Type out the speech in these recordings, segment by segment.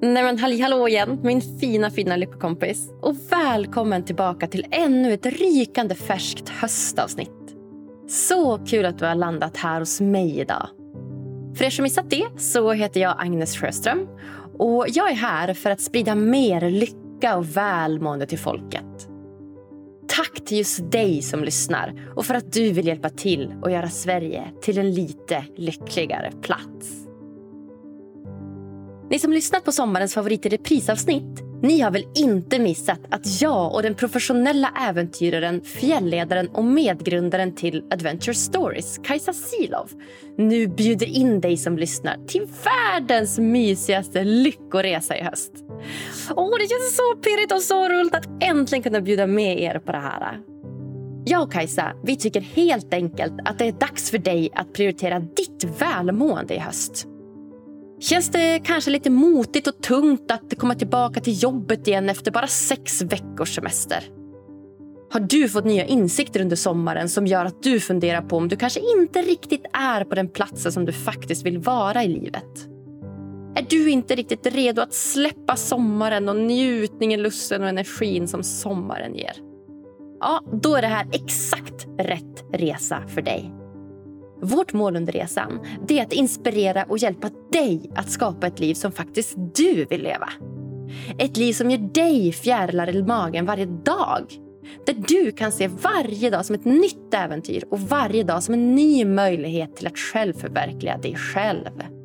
Nej men hallå igen, min fina fina lyckokompis. Och välkommen tillbaka till ännu ett rykande färskt höstavsnitt. Så kul att du har landat här hos mig idag. För er som missat det så heter jag Agnes Sjöström och jag är här för att sprida mer lycka och välmående till folket. Tack till just dig som lyssnar och för att du vill hjälpa till och göra Sverige till en lite lyckligare plats. Ni som lyssnat på sommarens favorit i reprisavsnitt ni har väl inte missat att jag och den professionella äventyraren, fjällledaren och medgrundaren till Adventure Stories, Kajsa Silov, nu bjuder in dig som lyssnar till världens mysigaste lyckoresa i höst. Åh, det känns så pirrigt och så roligt att äntligen kunna bjuda med er på det här. Jag och Kajsa vi tycker helt enkelt att det är dags för dig att prioritera ditt välmående i höst. Känns det kanske lite motigt och tungt att komma tillbaka till jobbet igen efter bara sex veckors semester? Har du fått nya insikter under sommaren som gör att du funderar på om du kanske inte riktigt är på den platsen som du faktiskt vill vara i livet? Är du inte riktigt redo att släppa sommaren och njutningen, lusten och energin som sommaren ger? Ja, då är det här exakt rätt resa för dig. Vårt mål under resan är att inspirera och hjälpa dig att skapa ett liv som faktiskt du vill leva. Ett liv som ger dig fjärilar i magen varje dag. Där du kan se varje dag som ett nytt äventyr och varje dag som en ny möjlighet till att själv förverkliga dig själv.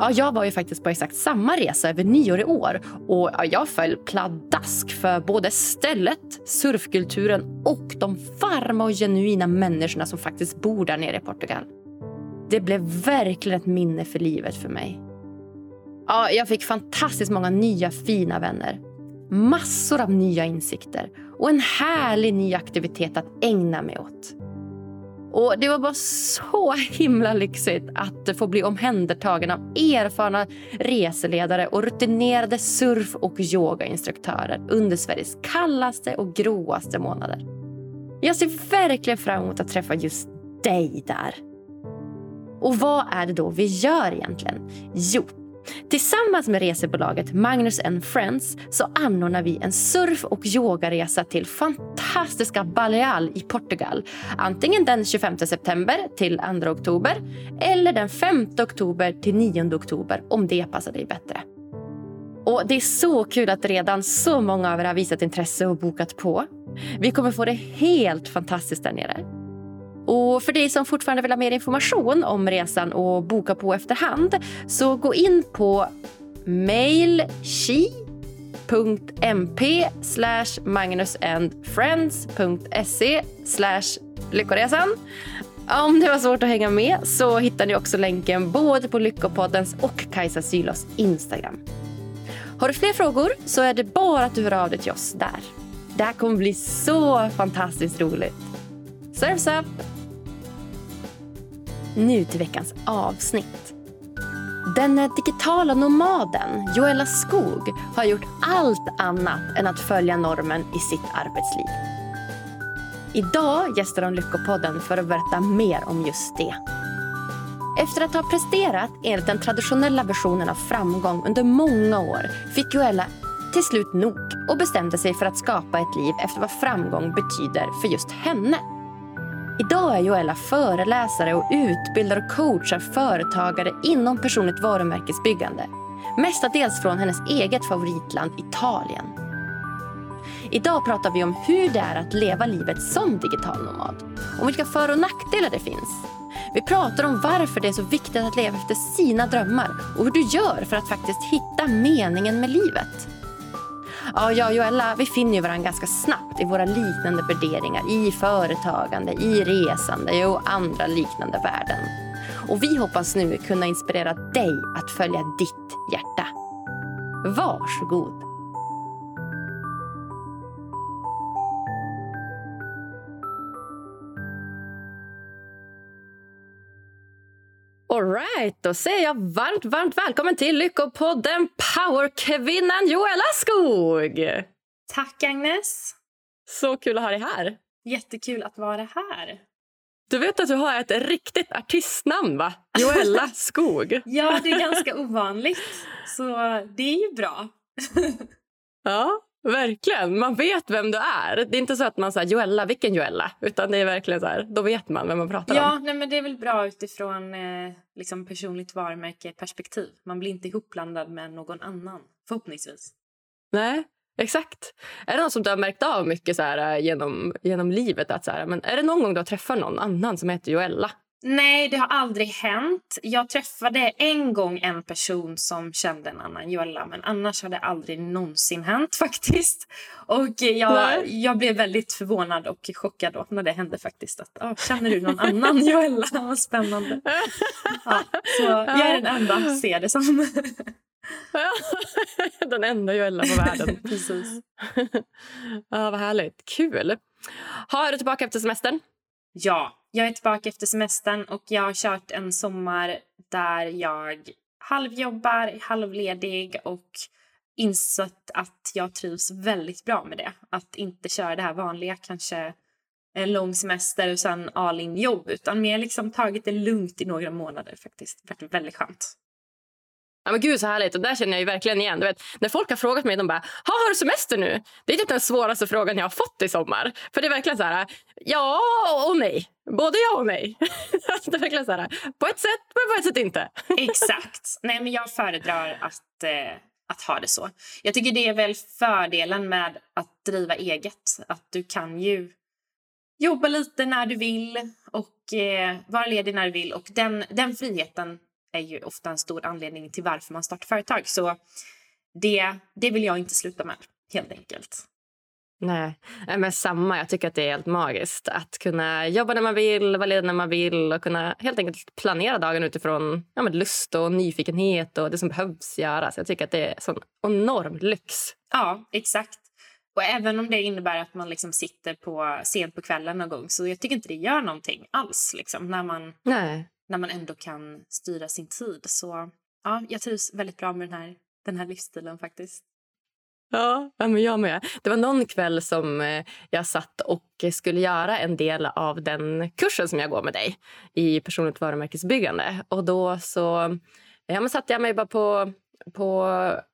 Ja, jag var ju faktiskt på exakt samma resa över nyår i år och jag föll pladask för både stället, surfkulturen och de varma och genuina människorna som faktiskt bor där nere i Portugal. Det blev verkligen ett minne för livet för mig. Ja, jag fick fantastiskt många nya fina vänner. Massor av nya insikter och en härlig ny aktivitet att ägna mig åt. Och Det var bara så himla lyxigt att få bli omhändertagen av erfarna reseledare och rutinerade surf och yogainstruktörer under Sveriges kallaste och gråaste månader. Jag ser verkligen fram emot att träffa just dig där. Och vad är det då vi gör egentligen? Jo, Tillsammans med resebolaget Magnus Friends så anordnar vi en surf och yogaresa till fantastiska Baleal i Portugal. Antingen den 25 september till 2 oktober eller den 5 oktober till 9 oktober om det passar dig bättre. Och Det är så kul att redan så många av er har visat intresse och bokat på. Vi kommer få det helt fantastiskt där nere. Och för dig som fortfarande vill ha mer information om resan och boka på efterhand så gå in på mailchi.mp magnusandfriends.se lyckoresan. Om det var svårt att hänga med så hittar ni också länken både på Lyckopoddens och Kajsa Sylos Instagram. Har du fler frågor så är det bara att du hör av dig till oss där. Det här kommer bli så fantastiskt roligt. Serves up! Nu till veckans avsnitt. Den digitala nomaden Joella Skog har gjort allt annat än att följa normen i sitt arbetsliv. Idag gästar hon Lyckopodden för att berätta mer om just det. Efter att ha presterat enligt den traditionella versionen av framgång under många år fick Joella till slut nog och bestämde sig för att skapa ett liv efter vad framgång betyder för just henne. Idag är Joella föreläsare och utbildar och coachar företagare inom personligt varumärkesbyggande. Mestadels från hennes eget favoritland Italien. Idag pratar vi om hur det är att leva livet som digital nomad. Om vilka för och nackdelar det finns. Vi pratar om varför det är så viktigt att leva efter sina drömmar och hur du gör för att faktiskt hitta meningen med livet. Ja, jag och Joella vi finner ju varandra ganska snabbt i våra liknande värderingar i företagande, i resande och andra liknande värden. Och vi hoppas nu kunna inspirera dig att följa ditt hjärta. Varsågod! Alright, då säger jag varmt, varmt välkommen till Lyckopodden Powerkvinnan Joella Skog! Tack Agnes! Så kul att ha dig här. Jättekul att vara här. Du vet att du har ett riktigt artistnamn, va? Joella Skog. ja, det är ganska ovanligt. så det är ju bra. ja, verkligen. Man vet vem du är. Det är inte så att man säger Joella, vilken Joella? Utan det är verkligen så här, då vet man vem man pratar ja, om. Ja, men det är väl bra utifrån eh, liksom personligt varumärke-perspektiv. Man blir inte ihopblandad med någon annan, förhoppningsvis. Nej, exakt. Är det något som du har märkt av mycket så här, eh, genom, genom livet? Att så här, men är det någon gång du har träffat någon annan som heter Joella? Nej, det har aldrig hänt. Jag träffade en gång en person som kände en annan Joella men annars har det aldrig någonsin hänt faktiskt. Och jag, jag blev väldigt förvånad och chockad då när det hände faktiskt. Att, oh, känner du någon annan Joella? Vad spännande. Ja, så jag är den enda, ser det som. den enda Joella på världen. Precis. ja, vad härligt. Kul. Ha, är du tillbaka efter semestern? Ja, jag är tillbaka efter semestern och jag har kört en sommar där jag halvjobbar, halvledig och insett att jag trivs väldigt bra med det. Att inte köra det här vanliga, kanske en lång semester och sen all in jobb utan mer liksom tagit det lugnt i några månader faktiskt. Det har varit väldigt skönt. Ja, men gud så härligt. Och där känner jag ju verkligen igen. Du vet, när folk har frågat mig, de bara, har du semester nu? Det är typ den svåraste frågan jag har fått i sommar. För det är verkligen så här, ja och nej. Både ja och nej. Alltså, det är verkligen så här, på ett sätt, men på ett sätt inte. Exakt. Nej, men jag föredrar att, eh, att ha det så. Jag tycker det är väl fördelen med att driva eget. Att du kan ju jobba lite när du vill och eh, vara ledig när du vill. Och den, den friheten är ju ofta en stor anledning till varför man startar företag. Så det, det vill jag inte sluta med, helt enkelt. Nej, men samma. Jag tycker att det är helt magiskt att kunna jobba när man vill, vara ledig när man vill och kunna helt enkelt planera dagen utifrån ja, men lust och nyfikenhet och det som behövs göras. Jag tycker att det är en sån enorm lyx. Ja, exakt. Och även om det innebär att man liksom sitter på sent på kvällen någon gång så jag tycker inte det gör någonting alls liksom, när man Nej när man ändå kan styra sin tid. Så ja, jag trivs väldigt bra med den här, den här livsstilen faktiskt. Ja, men jag med. Det var någon kväll som eh, jag satt och skulle göra en del av den kursen som jag går med dig i personligt varumärkesbyggande. Och då så ja, men satte jag mig bara på på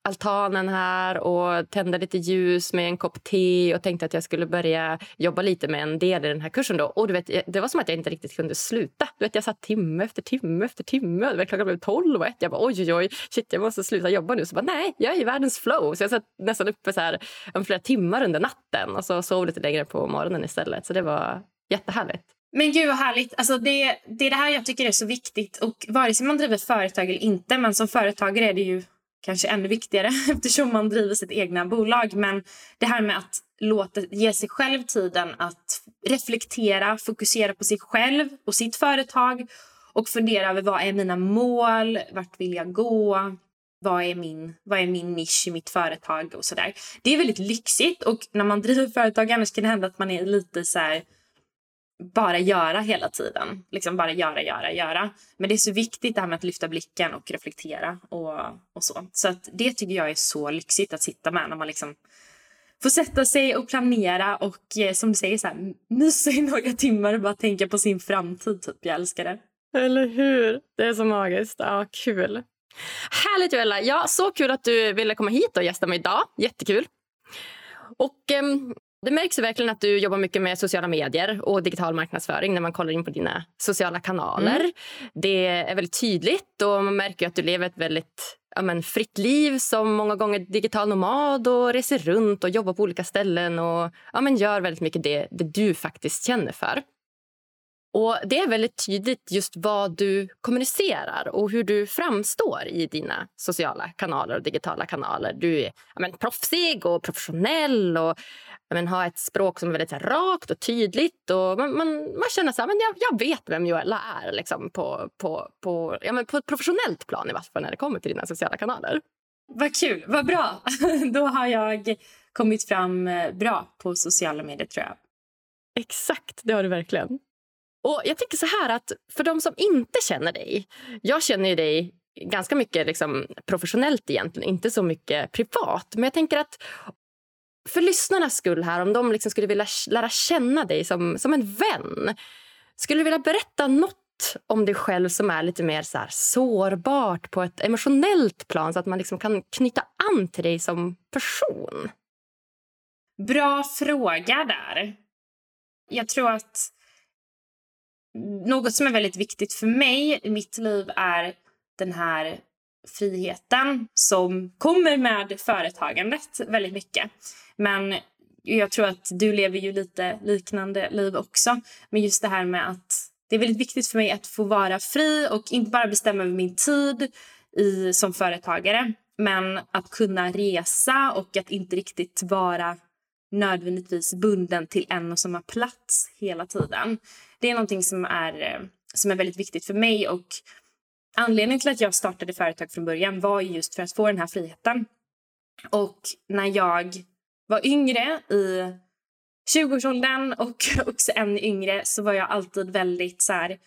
altanen här och tände lite ljus med en kopp te och tänkte att jag skulle börja jobba lite med en del i den här kursen. Då. Och du vet, det var som att jag inte riktigt kunde sluta. Du vet, jag satt timme efter timme efter timme. Du vet, klockan blev tolv och ett. Jag bara oj, oj, oj, shit, jag måste sluta jobba nu. Så bara, nej, jag är i världens flow. Så jag satt nästan uppe så här, flera timmar under natten och så sov lite längre på morgonen istället. Så det var jättehärligt. Men gud vad härligt. Alltså det, det är det här jag tycker är så viktigt. Och vare sig man driver företag eller inte, men som företagare är det ju kanske ännu viktigare eftersom man driver sitt egna bolag. Men det här med att låta, ge sig själv tiden att reflektera, fokusera på sig själv och sitt företag och fundera över vad är mina mål, vart vill jag gå, vad är min, vad är min nisch i mitt företag och sådär. Det är väldigt lyxigt och när man driver företag annars kan det hända att man är lite så här, bara göra hela tiden. Liksom bara göra, göra, göra. Men det är så viktigt det här med att lyfta blicken och reflektera och, och så. Så att det tycker jag är så lyxigt att sitta med när man liksom får sätta sig och planera och eh, som du säger så här, mysa i några timmar och bara tänka på sin framtid. Typ. Jag älskar det. Eller hur? Det är så magiskt. Ja, kul. Härligt, Joella. Ja, så kul att du ville komma hit och gästa mig idag. Jättekul. Och ehm, det märks verkligen att du jobbar mycket med sociala medier och digital marknadsföring när man kollar in på dina sociala kanaler. Mm. Det är väldigt tydligt och man märker att du lever ett väldigt ja, men, fritt liv som många gånger digital nomad och reser runt och jobbar på olika ställen och ja, men, gör väldigt mycket det, det du faktiskt känner för. Och Det är väldigt tydligt just vad du kommunicerar och hur du framstår i dina sociala kanaler och digitala kanaler. Du är men, proffsig och professionell och men, ha ett språk som är väldigt här, rakt och tydligt. Och man, man, man känner så här, men jag, jag vet vem Joella är liksom, på, på, på, ja, men på ett professionellt plan i vart fall när det kommer till dina sociala kanaler. Vad kul, vad bra. Då har jag kommit fram eh, bra på sociala medier tror jag. Exakt, det har du verkligen. Och jag tänker så här att för de som inte känner dig, jag känner ju dig ganska mycket liksom professionellt egentligen, inte så mycket privat. Men jag tänker att för lyssnarnas skull här, om de liksom skulle vilja lära känna dig som, som en vän skulle du vilja berätta nåt om dig själv som är lite mer så här sårbart på ett emotionellt plan så att man liksom kan knyta an till dig som person? Bra fråga där. Jag tror att något som är väldigt viktigt för mig i mitt liv är den här friheten som kommer med företagandet väldigt mycket. Men jag tror att du lever ju lite liknande liv också. Men just det här med att det är väldigt viktigt för mig att få vara fri och inte bara bestämma över min tid i, som företagare men att kunna resa och att inte riktigt vara nödvändigtvis bunden till en och samma plats hela tiden. Det är någonting som är, eh, som är väldigt viktigt för mig och anledningen till att jag startade företag från början var just för att få den här friheten. Och när jag var yngre i 20-årsåldern och också ännu yngre så var jag alltid väldigt så här,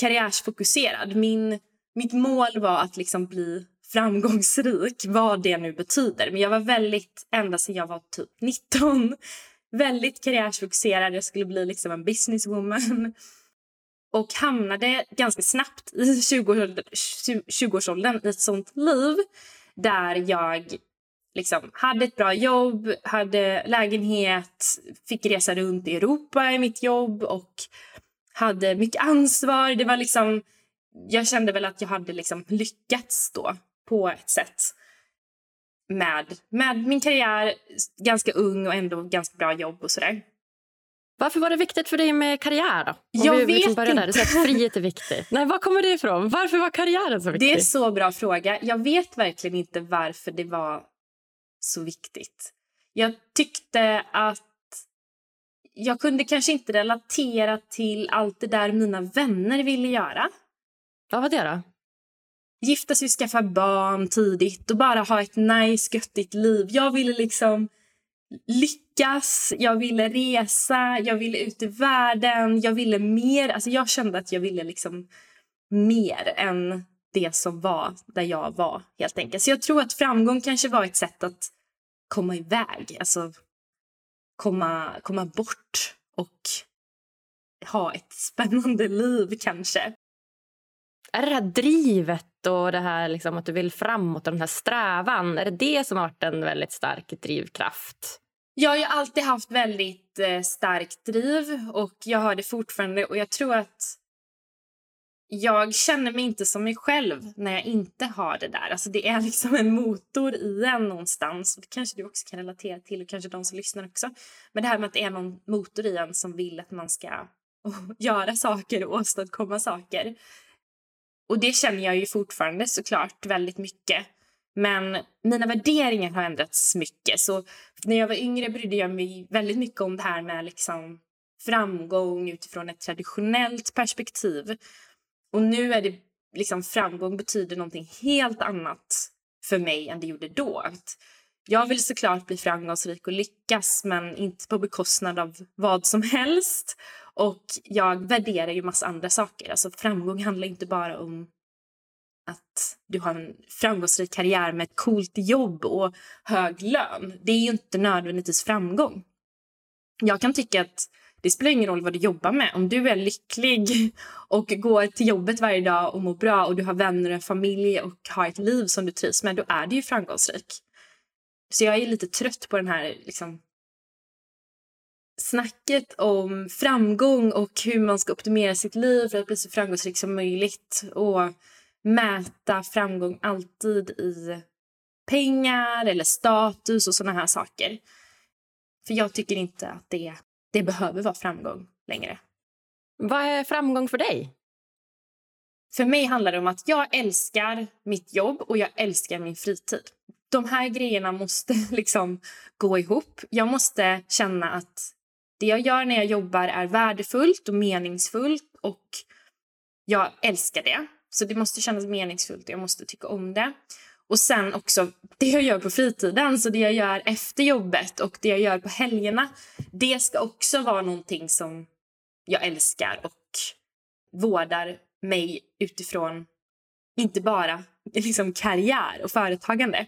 karriärsfokuserad. Min, mitt mål var att liksom bli framgångsrik, vad det nu betyder. Men jag var väldigt, ända sedan jag var typ 19, väldigt karriärsfokuserad. Jag skulle bli liksom en businesswoman. Och hamnade ganska snabbt i 20-årsåldern i ett sånt liv där jag liksom hade ett bra jobb, hade lägenhet, fick resa runt i Europa i mitt jobb och hade mycket ansvar. Det var liksom, jag kände väl att jag hade liksom lyckats då på ett sätt med, med min karriär, ganska ung och ändå ganska bra jobb och sådär. Varför var det viktigt för dig med karriär? Då? Om jag vi liksom vet inte. Du säger att frihet är viktigt. Nej, var kommer det ifrån? Varför var karriären så viktig? Det är så bra fråga. Jag vet verkligen inte varför det var så viktigt. Jag tyckte att jag kunde kanske inte relatera till allt det där mina vänner ville göra. Vad var det då? Gifta sig, skaffa barn tidigt och bara ha ett nice, göttigt liv. Jag ville liksom lyckas, jag ville resa, jag ville ut i världen, jag ville mer. Alltså jag kände att jag ville liksom mer än det som var där jag var helt enkelt. Så jag tror att framgång kanske var ett sätt att komma iväg, alltså komma, komma bort och ha ett spännande liv kanske. Är det det här drivet och det här liksom att du vill framåt och den här strävan, är det det som har varit en väldigt stark drivkraft? Jag har alltid haft väldigt eh, starkt driv och jag har det fortfarande och jag tror att jag känner mig inte som mig själv när jag inte har det där. Alltså det är liksom en motor i en någonstans. Det kanske du också kan relatera till och kanske de som lyssnar också. Men det här med att det är någon motor i en som vill att man ska göra saker och åstadkomma saker. Och det känner jag ju fortfarande såklart väldigt mycket. Men mina värderingar har ändrats mycket. Så när jag var yngre brydde jag mig väldigt mycket om det här med liksom framgång utifrån ett traditionellt perspektiv. Och nu är det liksom framgång betyder någonting helt annat för mig än det gjorde då. Att jag vill såklart bli framgångsrik och lyckas men inte på bekostnad av vad som helst. Och jag värderar ju massa andra saker. Alltså framgång handlar inte bara om att du har en framgångsrik karriär med ett coolt jobb och hög lön. Det är ju inte nödvändigtvis framgång. Jag kan tycka att det spelar ingen roll vad du jobbar med. Om du är lycklig och går till jobbet varje dag och mår bra och du har vänner och familj och har ett liv som du trivs med, då är du ju framgångsrik. Så jag är lite trött på den här liksom, snacket om framgång och hur man ska optimera sitt liv för att bli så framgångsrik som möjligt. Och mäta framgång alltid i pengar eller status och såna här saker. För jag tycker inte att det, det behöver vara framgång längre. Vad är framgång för dig? För mig handlar det om att jag älskar mitt jobb och jag älskar min fritid. De här grejerna måste liksom gå ihop. Jag måste känna att det jag gör när jag jobbar är värdefullt och meningsfullt och jag älskar det. Så det måste kännas meningsfullt och jag måste tycka om det. Och sen också det jag gör på fritiden, så det jag gör efter jobbet och det jag gör på helgerna. Det ska också vara någonting som jag älskar och vårdar mig utifrån inte bara liksom karriär och företagande.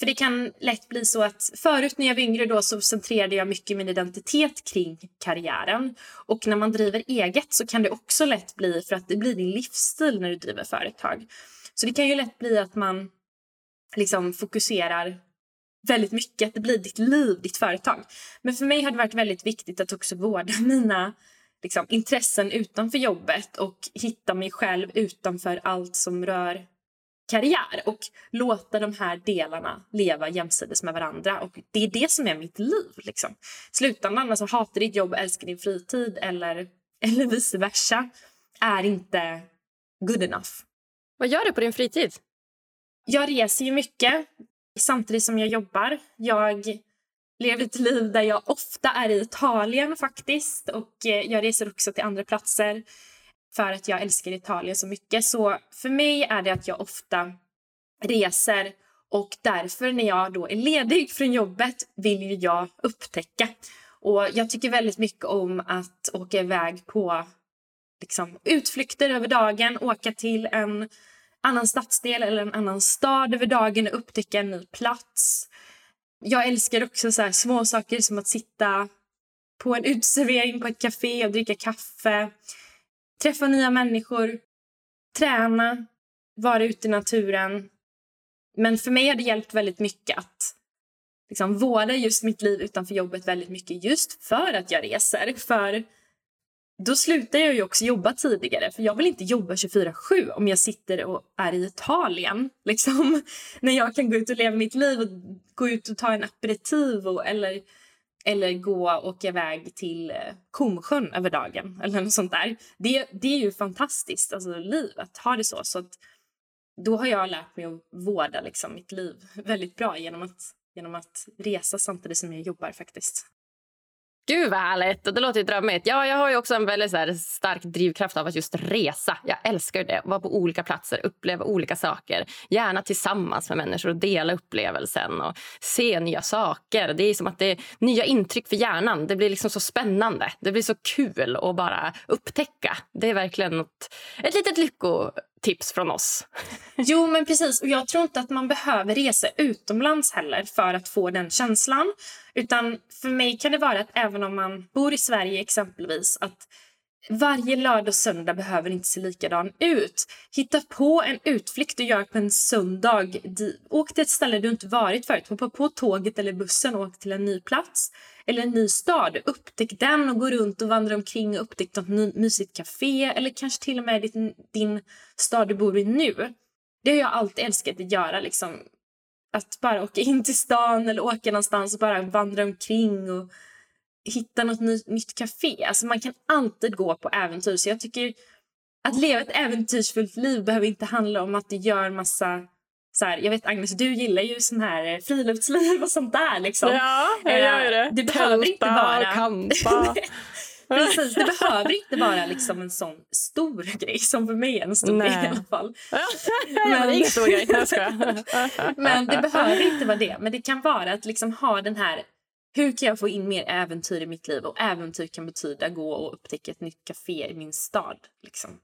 För det kan lätt bli så att förut när jag var yngre då så centrerade jag mycket min identitet kring karriären. Och när man driver eget så kan det också lätt bli för att det blir din livsstil när du driver företag. Så det kan ju lätt bli att man liksom fokuserar väldigt mycket, att det blir ditt liv, ditt företag. Men för mig har det varit väldigt viktigt att också vårda mina liksom, intressen utanför jobbet och hitta mig själv utanför allt som rör karriär och låta de här delarna leva jämsides med varandra. Och Det är det som är mitt liv. Liksom. Slutändan, alltså hata ditt jobb, älska din fritid eller, eller vice versa är inte good enough. Vad gör du på din fritid? Jag reser ju mycket samtidigt som jag jobbar. Jag lever ett liv där jag ofta är i Italien faktiskt och eh, jag reser också till andra platser för att jag älskar Italien så mycket. Så för mig är det att jag ofta reser och därför när jag då är ledig från jobbet vill jag upptäcka. Och jag tycker väldigt mycket om att åka iväg på liksom, utflykter över dagen, åka till en annan stadsdel eller en annan stad över dagen och upptäcka en ny plats. Jag älskar också så små saker som att sitta på en uteservering på ett café och dricka kaffe träffa nya människor, träna, vara ute i naturen. Men för mig har det hjälpt väldigt mycket att liksom vårda just mitt liv utanför jobbet väldigt mycket just för att jag reser. För då slutar jag ju också jobba tidigare för jag vill inte jobba 24-7 om jag sitter och är i Italien. Liksom. När jag kan gå ut och leva mitt liv och gå ut och ta en aperitiv och, eller eller gå och åka iväg till eh, Komsjön över dagen eller något sånt där. Det, det är ju fantastiskt, alltså liv, att ha det så. så att, då har jag lärt mig att vårda liksom, mitt liv väldigt bra genom att, genom att resa samtidigt som jag jobbar faktiskt. Gud vad härligt! Det låter ju drömmigt. Ja, jag har ju också en väldigt så stark drivkraft av att just resa. Jag älskar det. Vara på olika platser, uppleva olika saker. Gärna tillsammans med människor och dela upplevelsen och se nya saker. Det är som att det är nya intryck för hjärnan. Det blir liksom så spännande. Det blir så kul att bara upptäcka. Det är verkligen något, ett litet lycko tips från oss. Jo, men precis. Och Jag tror inte att man behöver resa utomlands heller för att få den känslan. Utan För mig kan det vara att även om man bor i Sverige exempelvis att varje lördag och söndag behöver inte se likadan ut. Hitta på en utflykt du gör på en söndag. Åk till ett ställe du inte varit förut. Hoppa på tåget eller bussen och åk till en ny plats eller en ny stad. Upptäck den och gå runt och vandra omkring och upptäck något mysigt café eller kanske till och med din, din stad du bor i nu. Det har jag alltid älskat att göra. Liksom. Att bara åka in till stan eller åka någonstans och bara vandra omkring och hitta något ny, nytt café. Alltså man kan alltid gå på äventyr. Så jag tycker att leva ett äventyrsfullt liv behöver inte handla om att du gör massa så här, jag vet Agnes, du gillar ju sån här eh, friluftsliv och sånt där. Liksom. Ja, jag gör det. Eh, det behöver inte vara... kampa. Precis, det behöver inte vara liksom en sån stor grej som för mig är en stor Nej. grej i alla fall. men, det ingen stor grej, men det behöver inte vara det. Men det kan vara att liksom ha den här hur kan jag få in mer äventyr i mitt liv? Och äventyr kan betyda gå och upptäcka ett nytt café i min stad. Liksom.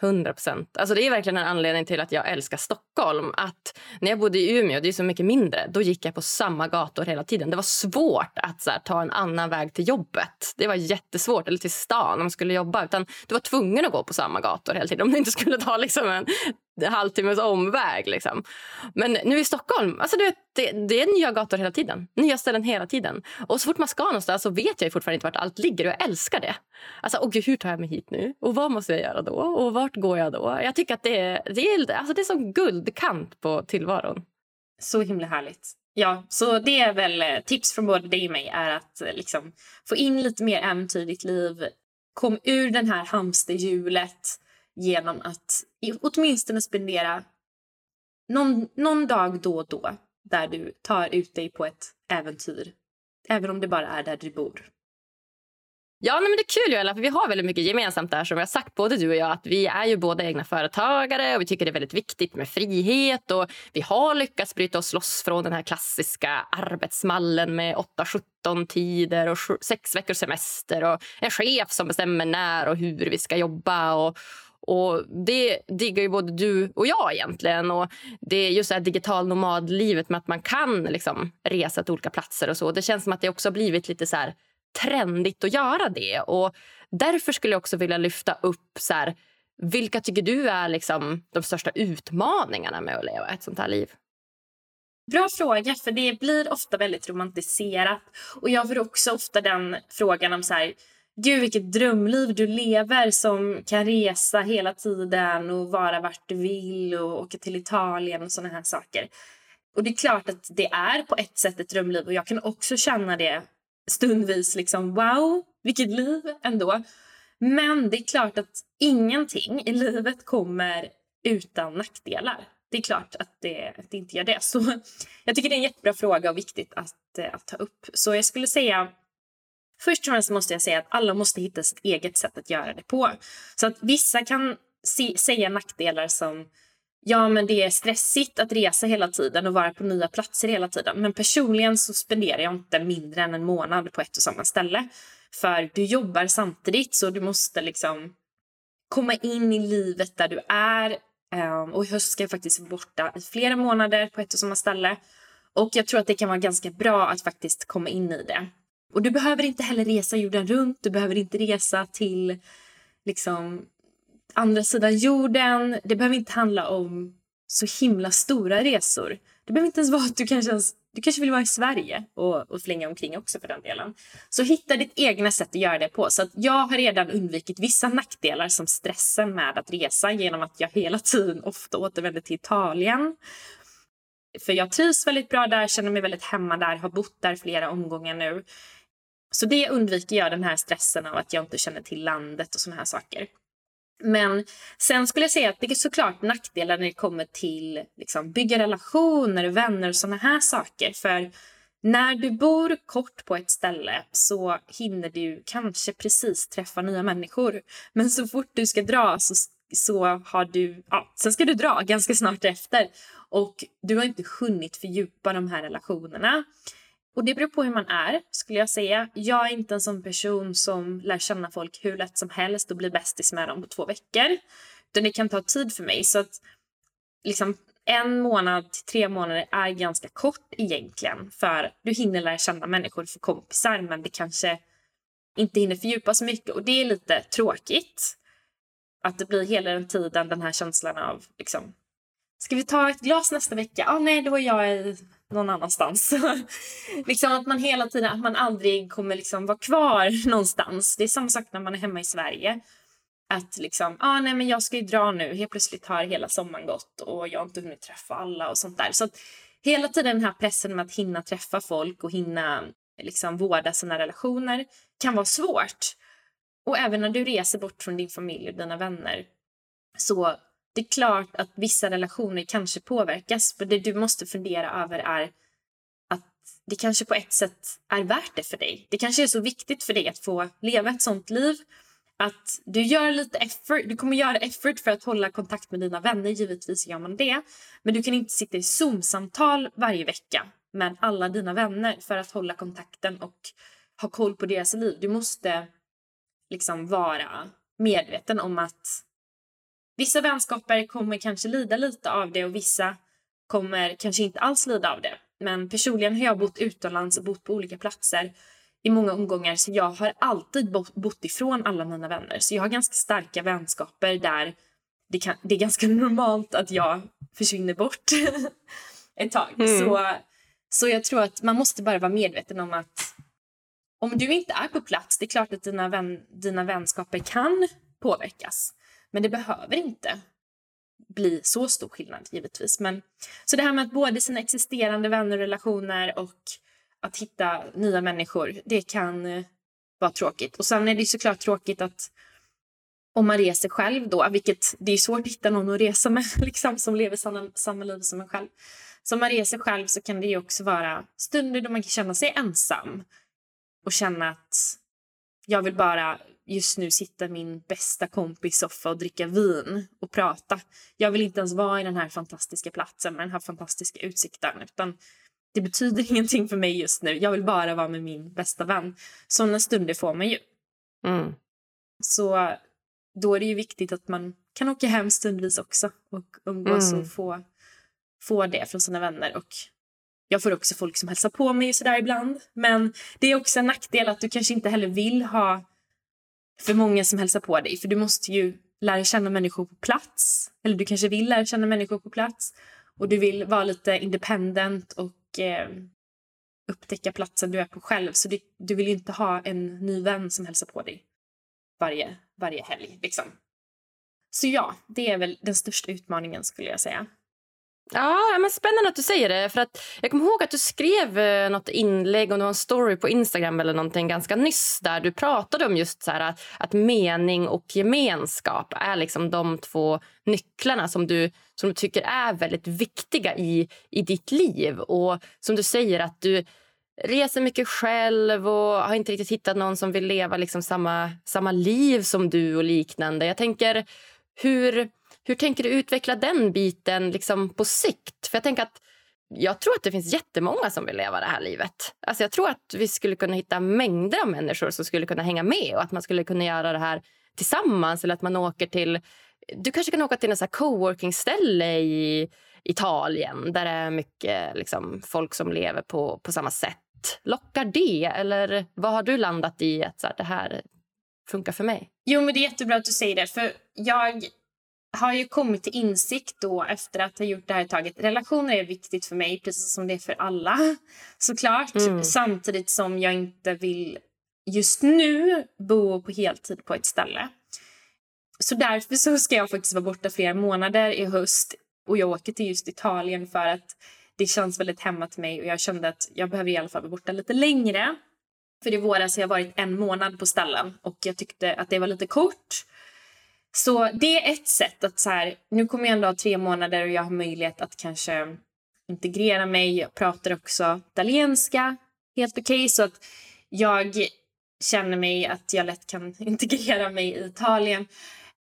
100 procent. Mm. Alltså det är verkligen en anledning till att jag älskar Stockholm. Att när jag bodde i Umeå, det är så mycket mindre, då gick jag på samma gator hela tiden. Det var svårt att här, ta en annan väg till jobbet. Det var jättesvårt, eller till stan om man skulle jobba. Utan du var tvungen att gå på samma gator hela tiden om du inte skulle ta liksom en halvtimmes omväg. Liksom. Men nu i Stockholm, alltså du vet, det, det, är nya gator hela tiden. Nya ställen hela tiden. Och så fort man ska någonstans så vet jag fortfarande inte vart allt ligger och jag älskar det. Alltså, åh gud, hur tar jag mig hit nu? Och vad måste jag göra då? Och vart går jag då? Jag tycker att det är, det är, alltså, det är som guldkant på tillvaron. Så himla härligt. Ja, så det är väl eh, tips från både dig och mig är att eh, liksom, få in lite mer äventyr i ditt liv. Kom ur den här hamsterhjulet genom att åtminstone spendera någon, någon dag då och då där du tar ut dig på ett äventyr. Även om det bara är där du bor. Ja, nej, men det är kul Joella, för vi har väldigt mycket gemensamt där som vi sagt både du och jag att vi är ju båda egna företagare och vi tycker det är väldigt viktigt med frihet och vi har lyckats bryta oss loss från den här klassiska arbetsmallen med 8-17 tider och sex veckors semester och en chef som bestämmer när och hur vi ska jobba och och Det diggar ju både du och jag egentligen. Och det är just det här digital nomadlivet med att man kan liksom resa till olika platser och så. Det känns som att det också har blivit lite så här trendigt att göra det. Och Därför skulle jag också vilja lyfta upp så här, vilka tycker du är liksom de största utmaningarna med att leva ett sånt här liv? Bra fråga, för det blir ofta väldigt romantiserat. Och Jag får också ofta den frågan om så här, Gud, vilket drömliv du lever som kan resa hela tiden och vara vart du vill och åka till Italien och såna här saker. Och det är klart att det är på ett sätt ett drömliv och jag kan också känna det stundvis. liksom Wow, vilket liv ändå. Men det är klart att ingenting i livet kommer utan nackdelar. Det är klart att det, att det inte gör det. Så jag tycker det är en jättebra fråga och viktigt att, eh, att ta upp. Så jag skulle säga Först och främst måste jag säga att alla måste hitta sitt eget sätt att göra det på. Så att vissa kan se, säga nackdelar som ja, men det är stressigt att resa hela tiden och vara på nya platser hela tiden. Men personligen så spenderar jag inte mindre än en månad på ett och samma ställe. För du jobbar samtidigt så du måste liksom komma in i livet där du är. Ehm, och i höst ska jag faktiskt vara borta i flera månader på ett och samma ställe. Och jag tror att det kan vara ganska bra att faktiskt komma in i det. Och du behöver inte heller resa jorden runt. Du behöver inte resa till liksom andra sidan jorden. Det behöver inte handla om så himla stora resor. Det behöver inte ens vara att du kanske, ens, du kanske vill vara i Sverige och, och flänga omkring också för den delen. Så hitta ditt egna sätt att göra det på. Så att jag har redan undvikit vissa nackdelar som stressen med att resa genom att jag hela tiden ofta återvänder till Italien. För jag trivs väldigt bra där, känner mig väldigt hemma där, har bott där flera omgångar nu. Så det undviker jag, den här stressen av att jag inte känner till landet och såna här saker. Men sen skulle jag säga att det är såklart nackdelar när det kommer till liksom, bygga relationer, vänner och såna här saker. För när du bor kort på ett ställe så hinner du kanske precis träffa nya människor. Men så fort du ska dra så, så har du... Ja, sen ska du dra ganska snart efter. Och du har inte hunnit fördjupa de här relationerna. Och det beror på hur man är, skulle jag säga. Jag är inte en sån person som lär känna folk hur lätt som helst och blir bästis med dem på två veckor. Utan det kan ta tid för mig. Så att liksom en månad till tre månader är ganska kort egentligen. För du hinner lära känna människor för kompisar men det kanske inte hinner fördjupas så mycket. Och det är lite tråkigt. Att det blir hela den tiden den här känslan av liksom, Ska vi ta ett glas nästa vecka? Ah, nej, då är jag någon annanstans. liksom att man hela tiden, att man aldrig kommer liksom vara kvar någonstans. Det är samma sak när man är hemma i Sverige. Att liksom, ah, nej men jag ska ju dra nu. Helt plötsligt har hela sommaren gått och jag har inte hunnit träffa alla och sånt där. Så att hela tiden den här pressen med att hinna träffa folk och hinna liksom vårda sina relationer kan vara svårt. Och även när du reser bort från din familj och dina vänner så det är klart att vissa relationer kanske påverkas. För det du måste fundera över är att det kanske på ett sätt är värt det för dig. Det kanske är så viktigt för dig att få leva ett sånt liv att du gör lite effort. Du kommer göra effort för att hålla kontakt med dina vänner. Givetvis gör man det. Men du kan inte sitta i Zoom-samtal varje vecka med alla dina vänner för att hålla kontakten och ha koll på deras liv. Du måste liksom vara medveten om att Vissa vänskaper kommer kanske lida lite av det och vissa kommer kanske inte alls lida av det. Men personligen har jag bott utomlands och bott på olika platser i många omgångar så jag har alltid bott ifrån alla mina vänner. Så jag har ganska starka vänskaper där det, kan, det är ganska normalt att jag försvinner bort ett tag. Mm. Så, så jag tror att man måste bara vara medveten om att om du inte är på plats, det är klart att dina, vän, dina vänskaper kan påverkas. Men det behöver inte bli så stor skillnad givetvis. Men, så det här med att både sina existerande vänner och relationer och att hitta nya människor, det kan eh, vara tråkigt. Och sen är det såklart tråkigt att om man reser själv då, vilket det är svårt att hitta någon att resa med liksom, som lever samma, samma liv som en själv. Så om man reser själv så kan det ju också vara stunder då man kan känna sig ensam och känna att jag vill bara just nu sitta min bästa kompis soffa och dricka vin och prata. Jag vill inte ens vara i den här fantastiska platsen med den här fantastiska utsikten. Utan det betyder ingenting för mig just nu. Jag vill bara vara med min bästa vän. Sådana stunder får man ju. Mm. Så då är det ju viktigt att man kan åka hem stundvis också och umgås Mm. och få, få det från sina vänner. Och jag får också folk som hälsar på mig och sådär ibland. Men det är också en nackdel att du kanske inte heller vill ha för många som hälsar på dig. För du måste ju lära känna människor på plats. Eller du kanske vill lära känna människor på plats. Och du vill vara lite independent och eh, upptäcka platsen du är på själv. Så du, du vill ju inte ha en ny vän som hälsar på dig varje, varje helg. Liksom. Så ja, det är väl den största utmaningen skulle jag säga. Ja, men spännande att du säger det. För att Jag kommer ihåg att du skrev eh, något inlägg och en story på Instagram eller någonting ganska nyss där du pratade om just så här, att, att mening och gemenskap är liksom de två nycklarna som du, som du tycker är väldigt viktiga i, i ditt liv. Och som du säger att du reser mycket själv och har inte riktigt hittat någon som vill leva liksom samma, samma liv som du och liknande. Jag tänker, hur, hur tänker du utveckla den biten liksom på sikt? För jag tänker att jag tror att det finns jättemånga som vill leva det här livet. Alltså jag tror att vi skulle kunna hitta mängder av människor som skulle kunna hänga med och att man skulle kunna göra det här tillsammans eller att man åker till du kanske kan åka till en coworking-ställe i Italien där det är mycket liksom, folk som lever på, på samma sätt. Lockar det? Eller vad har du landat i att så här, det här funkar för mig? Jo, men det är jättebra att du säger det. För jag har ju kommit till insikt då efter att ha gjort det här taget. Relationer är viktigt för mig, precis som det är för alla såklart. Mm. Samtidigt som jag inte vill just nu bo på heltid på ett ställe. Så därför så ska jag faktiskt vara borta flera månader i höst och jag åker till just Italien för att det känns väldigt hemma till mig och jag kände att jag behöver i alla fall vara borta lite längre. För i våras har jag varit en månad på ställen och jag tyckte att det var lite kort. Så det är ett sätt att så här, nu kommer jag ändå ha tre månader och jag har möjlighet att kanske integrera mig. Jag pratar också italienska helt okej så att jag känner mig att jag lätt kan integrera mig i Italien.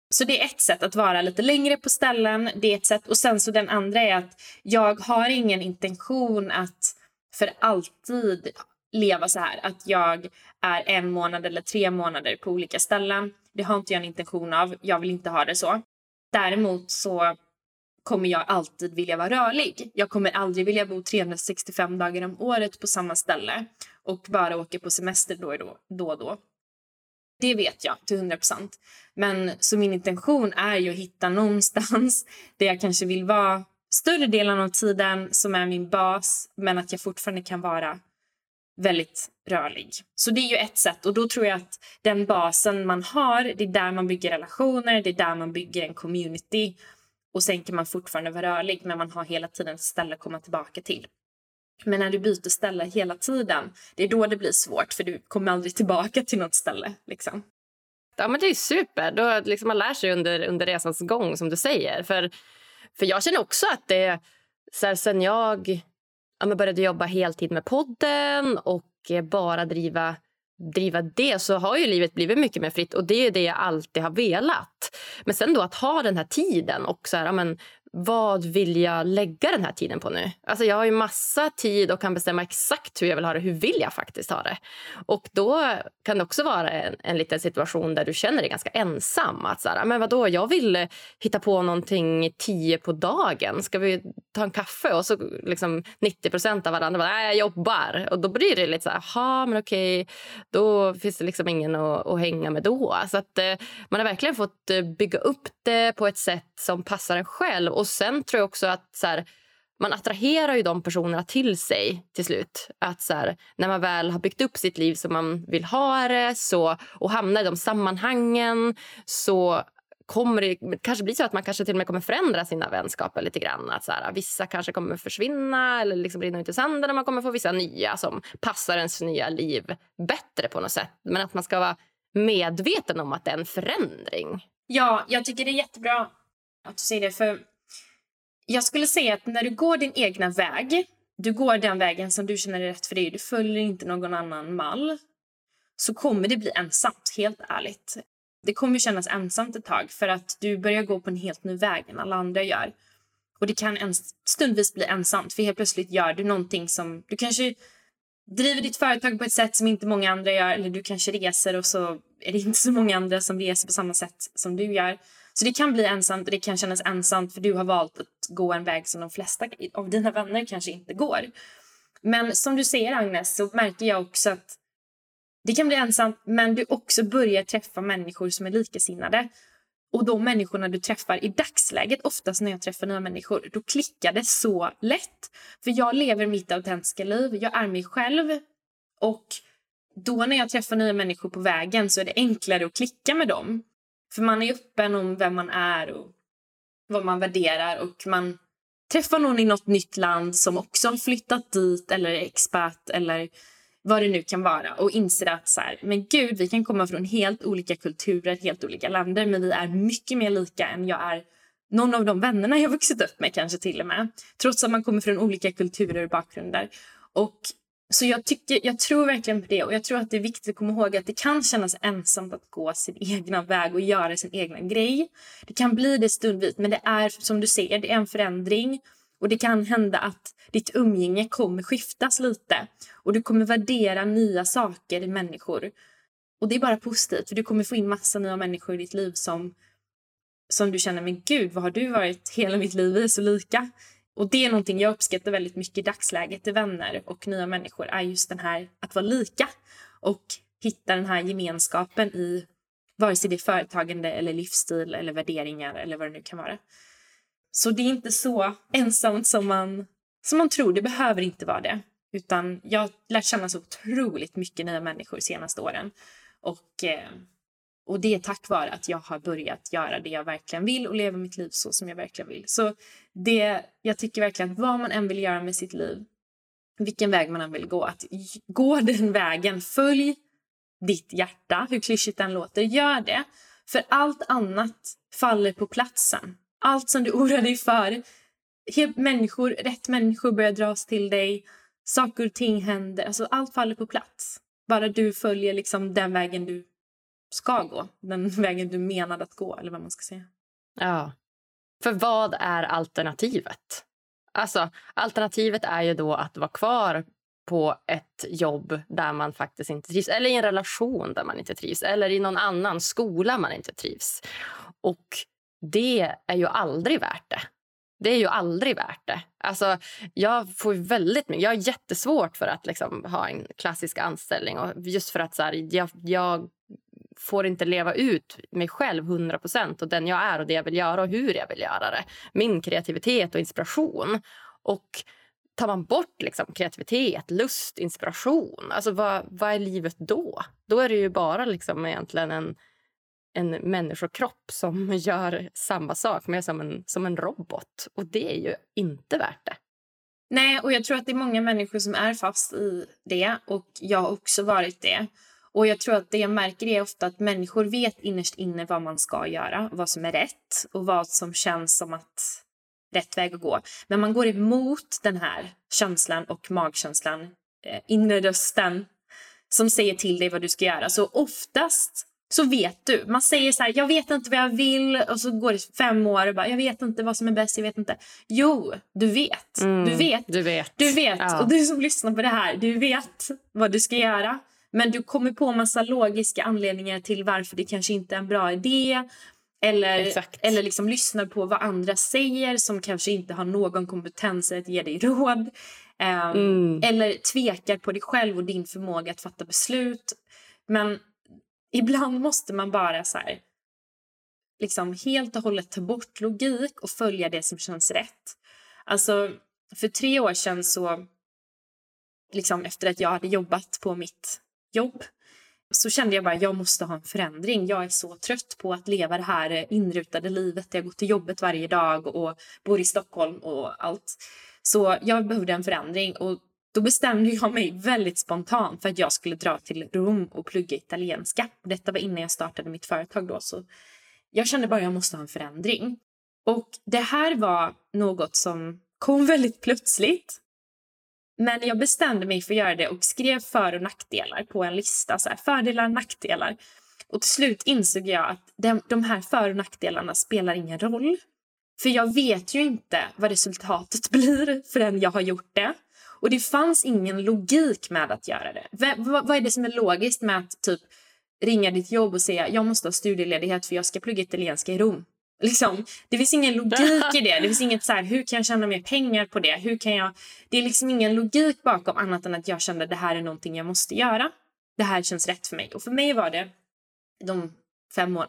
Så det är ett sätt att vara lite längre på ställen. Det är ett sätt. Och sen så den andra är att jag har ingen intention att för alltid leva så här. Att jag är en månad eller tre månader på olika ställen. Det har inte jag en intention av. Jag vill inte ha det så. Däremot så kommer jag alltid vilja vara rörlig. Jag kommer aldrig vilja bo 365 dagar om året på samma ställe och bara åka på semester då och då. då, och då. Det vet jag till 100 procent. Men så min intention är ju att hitta någonstans där jag kanske vill vara större delen av tiden som är min bas men att jag fortfarande kan vara väldigt rörlig. Så det är ju ett sätt och då tror jag att den basen man har, det är där man bygger relationer, det är där man bygger en community och sen kan man fortfarande vara rörlig men man har hela tiden ett ställe att komma tillbaka till. Men när du byter ställe hela tiden, det är då det blir svårt för du kommer aldrig tillbaka till något ställe. Liksom. Ja, men det är super. Då liksom man lär sig under, under resans gång, som du säger. För, för jag känner också att det... Så här, sen jag ja, men började jobba heltid med podden och eh, bara driva, driva det så har ju livet blivit mycket mer fritt. Och Det är det jag alltid har velat. Men sen då att ha den här tiden och så här, ja, men, vad vill jag lägga den här tiden på nu? Alltså jag har ju massa tid och kan bestämma exakt hur jag vill ha det. Hur vill jag faktiskt ha det? Och då kan det också vara en, en liten situation där du känner dig ganska ensam. Att så här, men vadå, jag vill hitta på någonting tio på dagen. Ska vi ta en kaffe? Och så liksom 90 procent av varandra bara, nej jag jobbar. Och då blir det lite så här, jaha men okej, då finns det liksom ingen att, att hänga med då. Så att eh, man har verkligen fått eh, bygga upp det på ett sätt som passar en själv. Och sen tror jag också att så här, man attraherar ju de personerna till sig till slut. Att så här, när man väl har byggt upp sitt liv som man vill ha det så, och hamnar i de sammanhangen så kommer det kanske bli så att man kanske till och med kommer förändra sina vänskaper lite grann. Att så här, vissa kanske kommer försvinna eller liksom rinna ut i sanden och man kommer få vissa nya som passar ens nya liv bättre på något sätt. Men att man ska vara medveten om att det är en förändring. Ja, jag tycker det är jättebra att du säger det. För jag skulle säga att när du går din egna väg, du går den vägen som du känner är rätt för dig, du följer inte någon annan mall, så kommer det bli ensamt, helt ärligt. Det kommer kännas ensamt ett tag för att du börjar gå på en helt ny väg än alla andra gör. Och det kan en stundvis bli ensamt för helt plötsligt gör du någonting som du kanske driver ditt företag på ett sätt som inte många andra gör eller du kanske reser och så är det inte så många andra som reser på samma sätt som du gör. Så det kan bli ensamt och det kan kännas ensamt för du har valt att gå en väg som de flesta av dina vänner kanske inte går. Men som du säger Agnes så märker jag också att det kan bli ensamt men du också börjar träffa människor som är likasinnade. Och de människorna du träffar i dagsläget, oftast när jag träffar nya människor, då klickar det så lätt. För jag lever mitt autentiska liv, jag är mig själv. Och då när jag träffar nya människor på vägen så är det enklare att klicka med dem. För man är öppen om vem man är och vad man värderar och man träffar någon i något nytt land som också har flyttat dit eller är expert eller vad det nu kan vara och inser att så här, men gud, vi kan komma från helt olika kulturer, helt olika länder men vi är mycket mer lika än jag är någon av de vännerna jag vuxit upp med kanske till och med. Trots att man kommer från olika kulturer och bakgrunder. Och så jag, tycker, jag tror verkligen på det och jag tror att det är viktigt att komma ihåg att det kan kännas ensamt att gå sin egna väg och göra sin egna grej. Det kan bli det stundvis men det är som du ser, det är en förändring och det kan hända att ditt umgänge kommer skiftas lite och du kommer värdera nya saker i människor. Och det är bara positivt för du kommer få in massa nya människor i ditt liv som som du känner, men gud, vad har du varit hela mitt liv? Vi är så lika. Och det är någonting jag uppskattar väldigt mycket i dagsläget i vänner och nya människor är just den här att vara lika och hitta den här gemenskapen i vare sig det är företagande eller livsstil eller värderingar eller vad det nu kan vara. Så det är inte så ensamt som man, som man tror. Det behöver inte vara det. Utan jag har lärt känna så otroligt mycket nya människor de senaste åren. Och, eh, och det är tack vare att jag har börjat göra det jag verkligen vill och leva mitt liv så som jag verkligen vill. Så det, jag tycker verkligen att vad man än vill göra med sitt liv, vilken väg man än vill gå, att gå den vägen, följ ditt hjärta, hur klyschigt den låter, gör det. För allt annat faller på platsen. Allt som du oroar dig för, människor, rätt människor börjar dras till dig, saker och ting händer, alltså allt faller på plats. Bara du följer liksom den vägen du ska gå, den vägen du menade att gå eller vad man ska säga. Ja, för vad är alternativet? Alltså, alternativet är ju då att vara kvar på ett jobb där man faktiskt inte trivs eller i en relation där man inte trivs eller i någon annan skola man inte trivs. Och det är ju aldrig värt det. Det är ju aldrig värt det. Alltså, jag, får väldigt, jag har jättesvårt för att liksom, ha en klassisk anställning. Och just för att så här, jag, jag får inte leva ut mig själv 100% och den jag är och det jag vill göra och hur jag vill göra det. Min kreativitet och inspiration. Och tar man bort liksom kreativitet, lust, inspiration, alltså vad, vad är livet då? Då är det ju bara liksom egentligen en, en människokropp som gör samma sak, men som en, som en robot. Och det är ju inte värt det. Nej, och jag tror att det är många människor som är fast i det och jag har också varit det. Och jag tror att det jag märker är ofta att människor vet innerst inne vad man ska göra, vad som är rätt och vad som känns som att rätt väg att gå. Men man går emot den här känslan och magkänslan, eh, inre rösten som säger till dig vad du ska göra. Så oftast så vet du. Man säger så här, jag vet inte vad jag vill och så går det fem år och bara, jag vet inte vad som är bäst, jag vet inte. Jo, du vet. Mm, du vet. Du vet. Du vet. Ja. Och du som lyssnar på det här, du vet vad du ska göra. Men du kommer på massa logiska anledningar till varför det kanske inte är en bra idé. Eller, Exakt. eller liksom lyssnar på vad andra säger som kanske inte har någon kompetens att ge dig råd. Ehm, Mm. Eller tvekar på dig själv och din förmåga att fatta beslut. Men ibland måste man bara så här, liksom helt och hållet ta bort logik och följa det som känns rätt. Alltså, för tre år sedan så, liksom efter att jag hade jobbat på mitt jobb, så kände jag bara jag måste ha en förändring. Jag är så trött på att leva det här inrutade livet. Jag går till jobbet varje dag och bor i Stockholm och allt. Så jag behövde en förändring och då bestämde jag mig väldigt spontant för att jag skulle dra till Rom och plugga italienska. Detta var innan jag startade mitt företag då. Så jag kände bara att jag måste ha en förändring. Och det här var något som kom väldigt plötsligt. Men jag bestämde mig för att göra det och skrev för och nackdelar på en lista. Så här, fördelar och nackdelar. Och till slut insåg jag att de, de här för och nackdelarna spelar ingen roll. För jag vet ju inte vad resultatet blir förrän jag har gjort det. Och det fanns ingen logik med att göra det. V vad är det som är logiskt med att typ ringa ditt jobb och säga jag måste ha studieledighet för jag ska plugga italienska i Rom? Liksom, det finns ingen logik i det. Det finns inget så här, hur kan jag tjäna mer pengar på det? Hur kan jag... Det är liksom ingen logik bakom annat än att jag kände att det här är någonting jag måste göra. Det här känns rätt för mig. Och för mig var det de fem,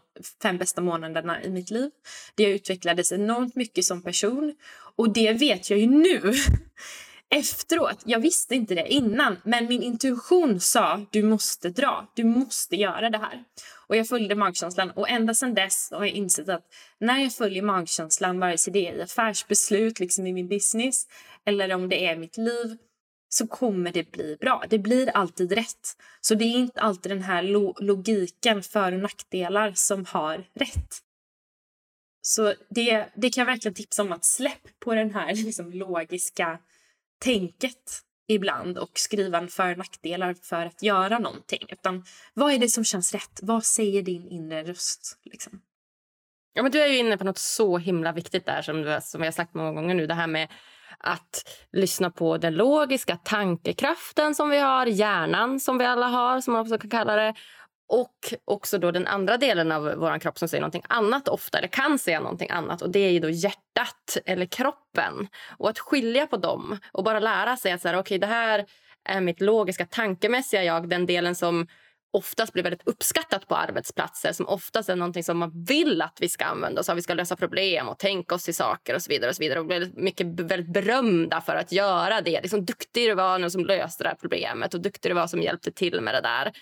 fem bästa månaderna i mitt liv. Där jag utvecklades enormt mycket som person. Och det vet jag ju nu. Efteråt. Jag visste inte det innan. Men min intuition sa du måste dra. Du måste göra det här. Och jag följde magkänslan. Och ända sedan dess har jag insett att när jag följer magkänslan, vare sig det är i affärsbeslut, liksom i min business eller om det är mitt liv, så kommer det bli bra. Det blir alltid rätt. Så det är inte alltid den här lo logiken, för och nackdelar, som har rätt. Så det, det kan jag verkligen tipsa om att släpp på den här liksom, logiska tänket ibland och skriva en för och nackdelar för att göra någonting. Utan vad är det som känns rätt? Vad säger din inre röst? Liksom? Ja, men du är ju inne på något så himla viktigt där som, du, som vi har sagt många gånger nu. Det här med att lyssna på den logiska tankekraften som vi har, hjärnan som vi alla har, som man också kan kalla det. Och också då den andra delen av vår kropp som säger någonting annat ofta, eller kan säga någonting annat. Och Det är ju då hjärtat eller kroppen. Och Att skilja på dem och bara lära sig att så här, okay, det här är mitt logiska, tankemässiga jag. Den delen som oftast blir väldigt uppskattat på arbetsplatser som oftast är någonting som man vill att vi ska använda oss av. Vi ska lösa problem och tänka oss till saker och så vidare. Och så vidare. Och blir mycket väldigt berömda för att göra det. Liksom, duktig du var nu som löste det här problemet och duktig du var som hjälpte till med det där.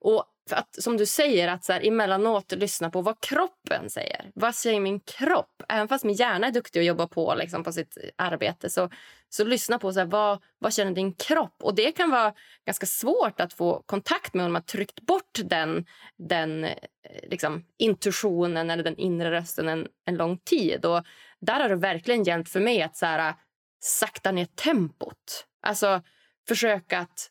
Och för att, som du säger, att så här, emellanåt lyssna på vad kroppen säger. Vad säger min kropp? Även fast min hjärna är duktig att jobba på, liksom, på sitt arbete så, så lyssna på så här, vad, vad känner din kropp. Och Det kan vara ganska svårt att få kontakt med om man tryckt bort den, den eh, liksom, intuitionen eller den inre rösten en, en lång tid. Och där har det verkligen hjälpt för mig att så här, sakta ner tempot. Alltså försöka att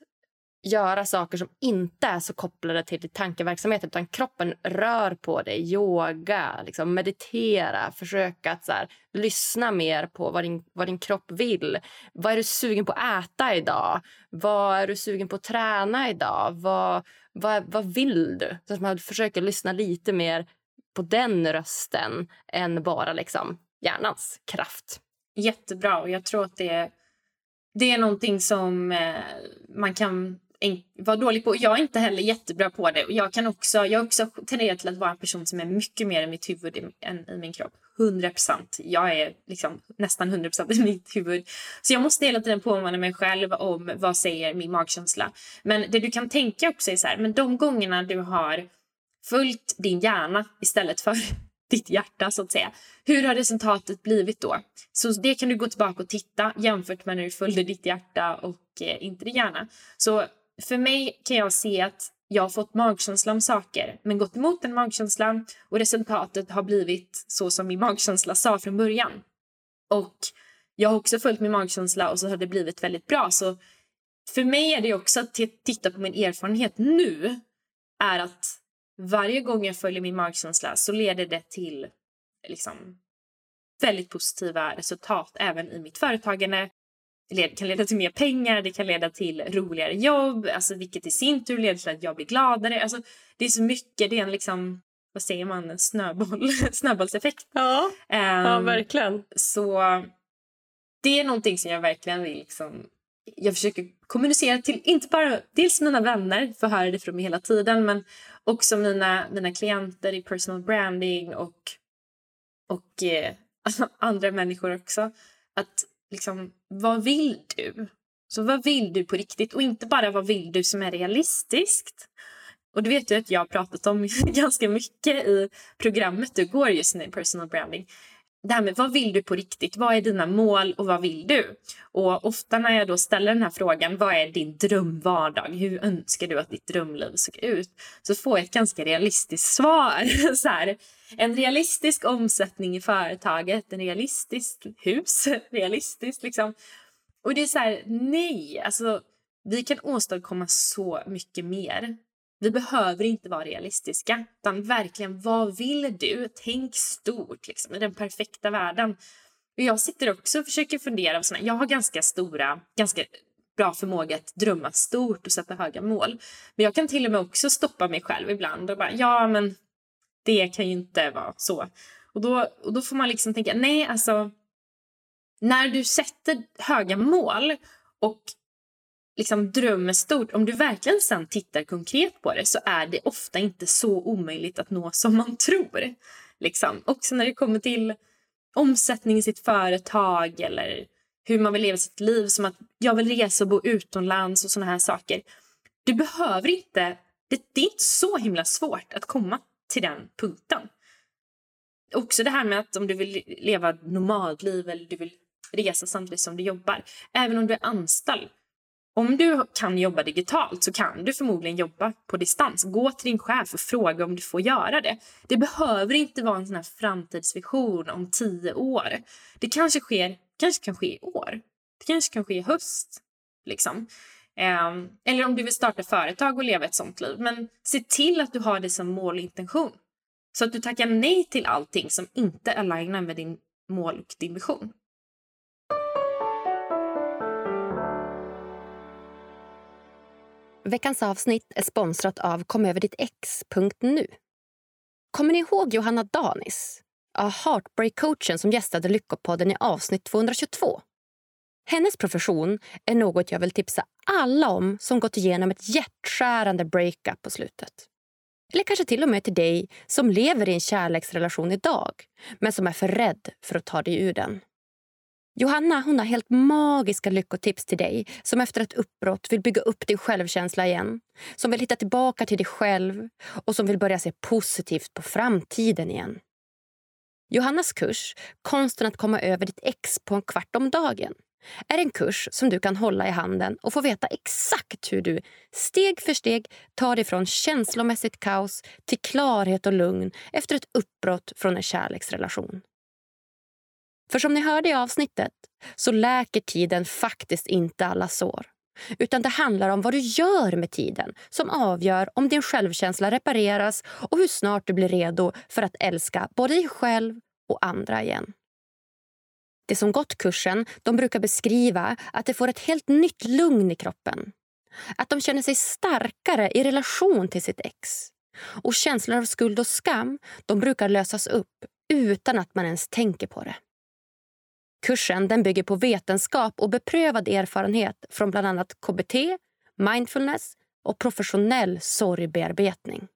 göra saker som inte är så kopplade till tankeverksamheten utan kroppen rör på dig. Yoga, liksom meditera, försöka att så här, lyssna mer på vad din, vad din kropp vill. Vad är du sugen på att äta idag? Vad är du sugen på att träna idag? Vad, vad, vad vill du? Så att man försöker lyssna lite mer på den rösten än bara liksom hjärnans kraft. Jättebra. Och jag tror att det, det är någonting som eh, man kan vara dålig på. Jag är inte heller jättebra på det. Jag kan också, jag också tenderar till att vara en person som är mycket mer i mitt huvud än i min kropp. 100 procent. Jag är liksom nästan 100 procent i mitt huvud. Så jag måste hela tiden påminna mig själv om vad säger min magkänsla. Men det du kan tänka också är så här, men de gångerna du har följt din hjärna istället för ditt hjärta så att säga. Hur har resultatet blivit då? Så det kan du gå tillbaka och titta jämfört med när du följde ditt hjärta och eh, inte din hjärna. Så för mig kan jag se att jag har fått magkänsla om saker men gått emot den magkänslan och resultatet har blivit så som min magkänsla sa från början. Och jag har också följt min magkänsla och så har det blivit väldigt bra. Så för mig är det också att titta på min erfarenhet nu är att varje gång jag följer min magkänsla så leder det till liksom, väldigt positiva resultat även i mitt företagande det kan leda till mer pengar, det kan leda till roligare jobb, alltså vilket i sin tur leder till att jag blir gladare. Alltså, det är så mycket, det är en liksom, vad säger man, en snöboll, snöbollseffekt. Ja, um, ja, verkligen. Så det är någonting som jag verkligen vill liksom, jag försöker kommunicera till, inte bara dels mina vänner, för höra det från mig hela tiden, men också mina, mina klienter i personal branding och, och eh, andra människor också. Att liksom, vad vill du? Så vad vill du på riktigt? Och inte bara vad vill du som är realistiskt. Och det vet du att jag har pratat om ganska mycket i programmet du går just nu, personal branding. Det här med vad vill du på riktigt? Vad är dina mål och vad vill du? Och ofta när jag då ställer den här frågan, vad är din drömvardag? Hur önskar du att ditt drömliv såg ut? Så får jag ett ganska realistiskt svar. så här, en realistisk omsättning i företaget, en realistisk hus, realistiskt liksom. Och det är så här, nej, alltså vi kan åstadkomma så mycket mer. Vi behöver inte vara realistiska, utan verkligen vad vill du? Tänk stort liksom, i den perfekta världen. Jag sitter också och försöker fundera. På såna. Jag har ganska stora, ganska bra förmåga att drömma stort och sätta höga mål. Men jag kan till och med också stoppa mig själv ibland och bara, ja men det kan ju inte vara så. Och då, och då får man liksom tänka, nej alltså när du sätter höga mål och liksom drömmer stort, om du verkligen sen tittar konkret på det så är det ofta inte så omöjligt att nå som man tror. Liksom. Också när det kommer till omsättning i sitt företag eller hur man vill leva sitt liv, som att jag vill resa och bo utomlands och såna här saker. Du behöver inte, det, det är inte så himla svårt att komma till den punkten. Också det här med att om du vill leva nomadliv eller du vill resa samtidigt som du jobbar. Även om du är anställd. Om du kan jobba digitalt så kan du förmodligen jobba på distans. Gå till din chef och fråga om du får göra det. Det behöver inte vara en sån här framtidsvision om tio år. Det kanske, sker, kanske kan ske i år. Det kanske kan ske i höst. Liksom. Ehm, eller om du vill starta företag och leva ett sånt liv. Men se till att du har det som mål och intention. Så att du tackar nej till allting som inte alignar med din mål och din vision. Veckans avsnitt är sponsrat av komöverditt.ex.nu. Kommer ni ihåg Johanna Danis? Heartbreak-coachen som gästade Lyckopodden i avsnitt 222. Hennes profession är något jag vill tipsa alla om som gått igenom ett hjärtskärande breakup på slutet. Eller kanske till och med till dig som lever i en kärleksrelation idag men som är för rädd för att ta dig ur den. Johanna hon har helt magiska lyckotips till dig som efter ett uppbrott vill bygga upp din självkänsla igen. Som vill hitta tillbaka till dig själv och som vill börja se positivt på framtiden igen. Johannas kurs Konsten att komma över ditt ex på en kvart om dagen är en kurs som du kan hålla i handen och få veta exakt hur du steg för steg tar dig från känslomässigt kaos till klarhet och lugn efter ett uppbrott från en kärleksrelation. För som ni hörde i avsnittet så läker tiden faktiskt inte alla sår. Utan det handlar om vad du gör med tiden som avgör om din självkänsla repareras och hur snart du blir redo för att älska både dig själv och andra igen. De som gått kursen de brukar beskriva att de får ett helt nytt lugn i kroppen. Att de känner sig starkare i relation till sitt ex. Och känslor av skuld och skam de brukar lösas upp utan att man ens tänker på det. Kursen den bygger på vetenskap och beprövad erfarenhet från bland annat KBT, mindfulness och professionell sorgbearbetning.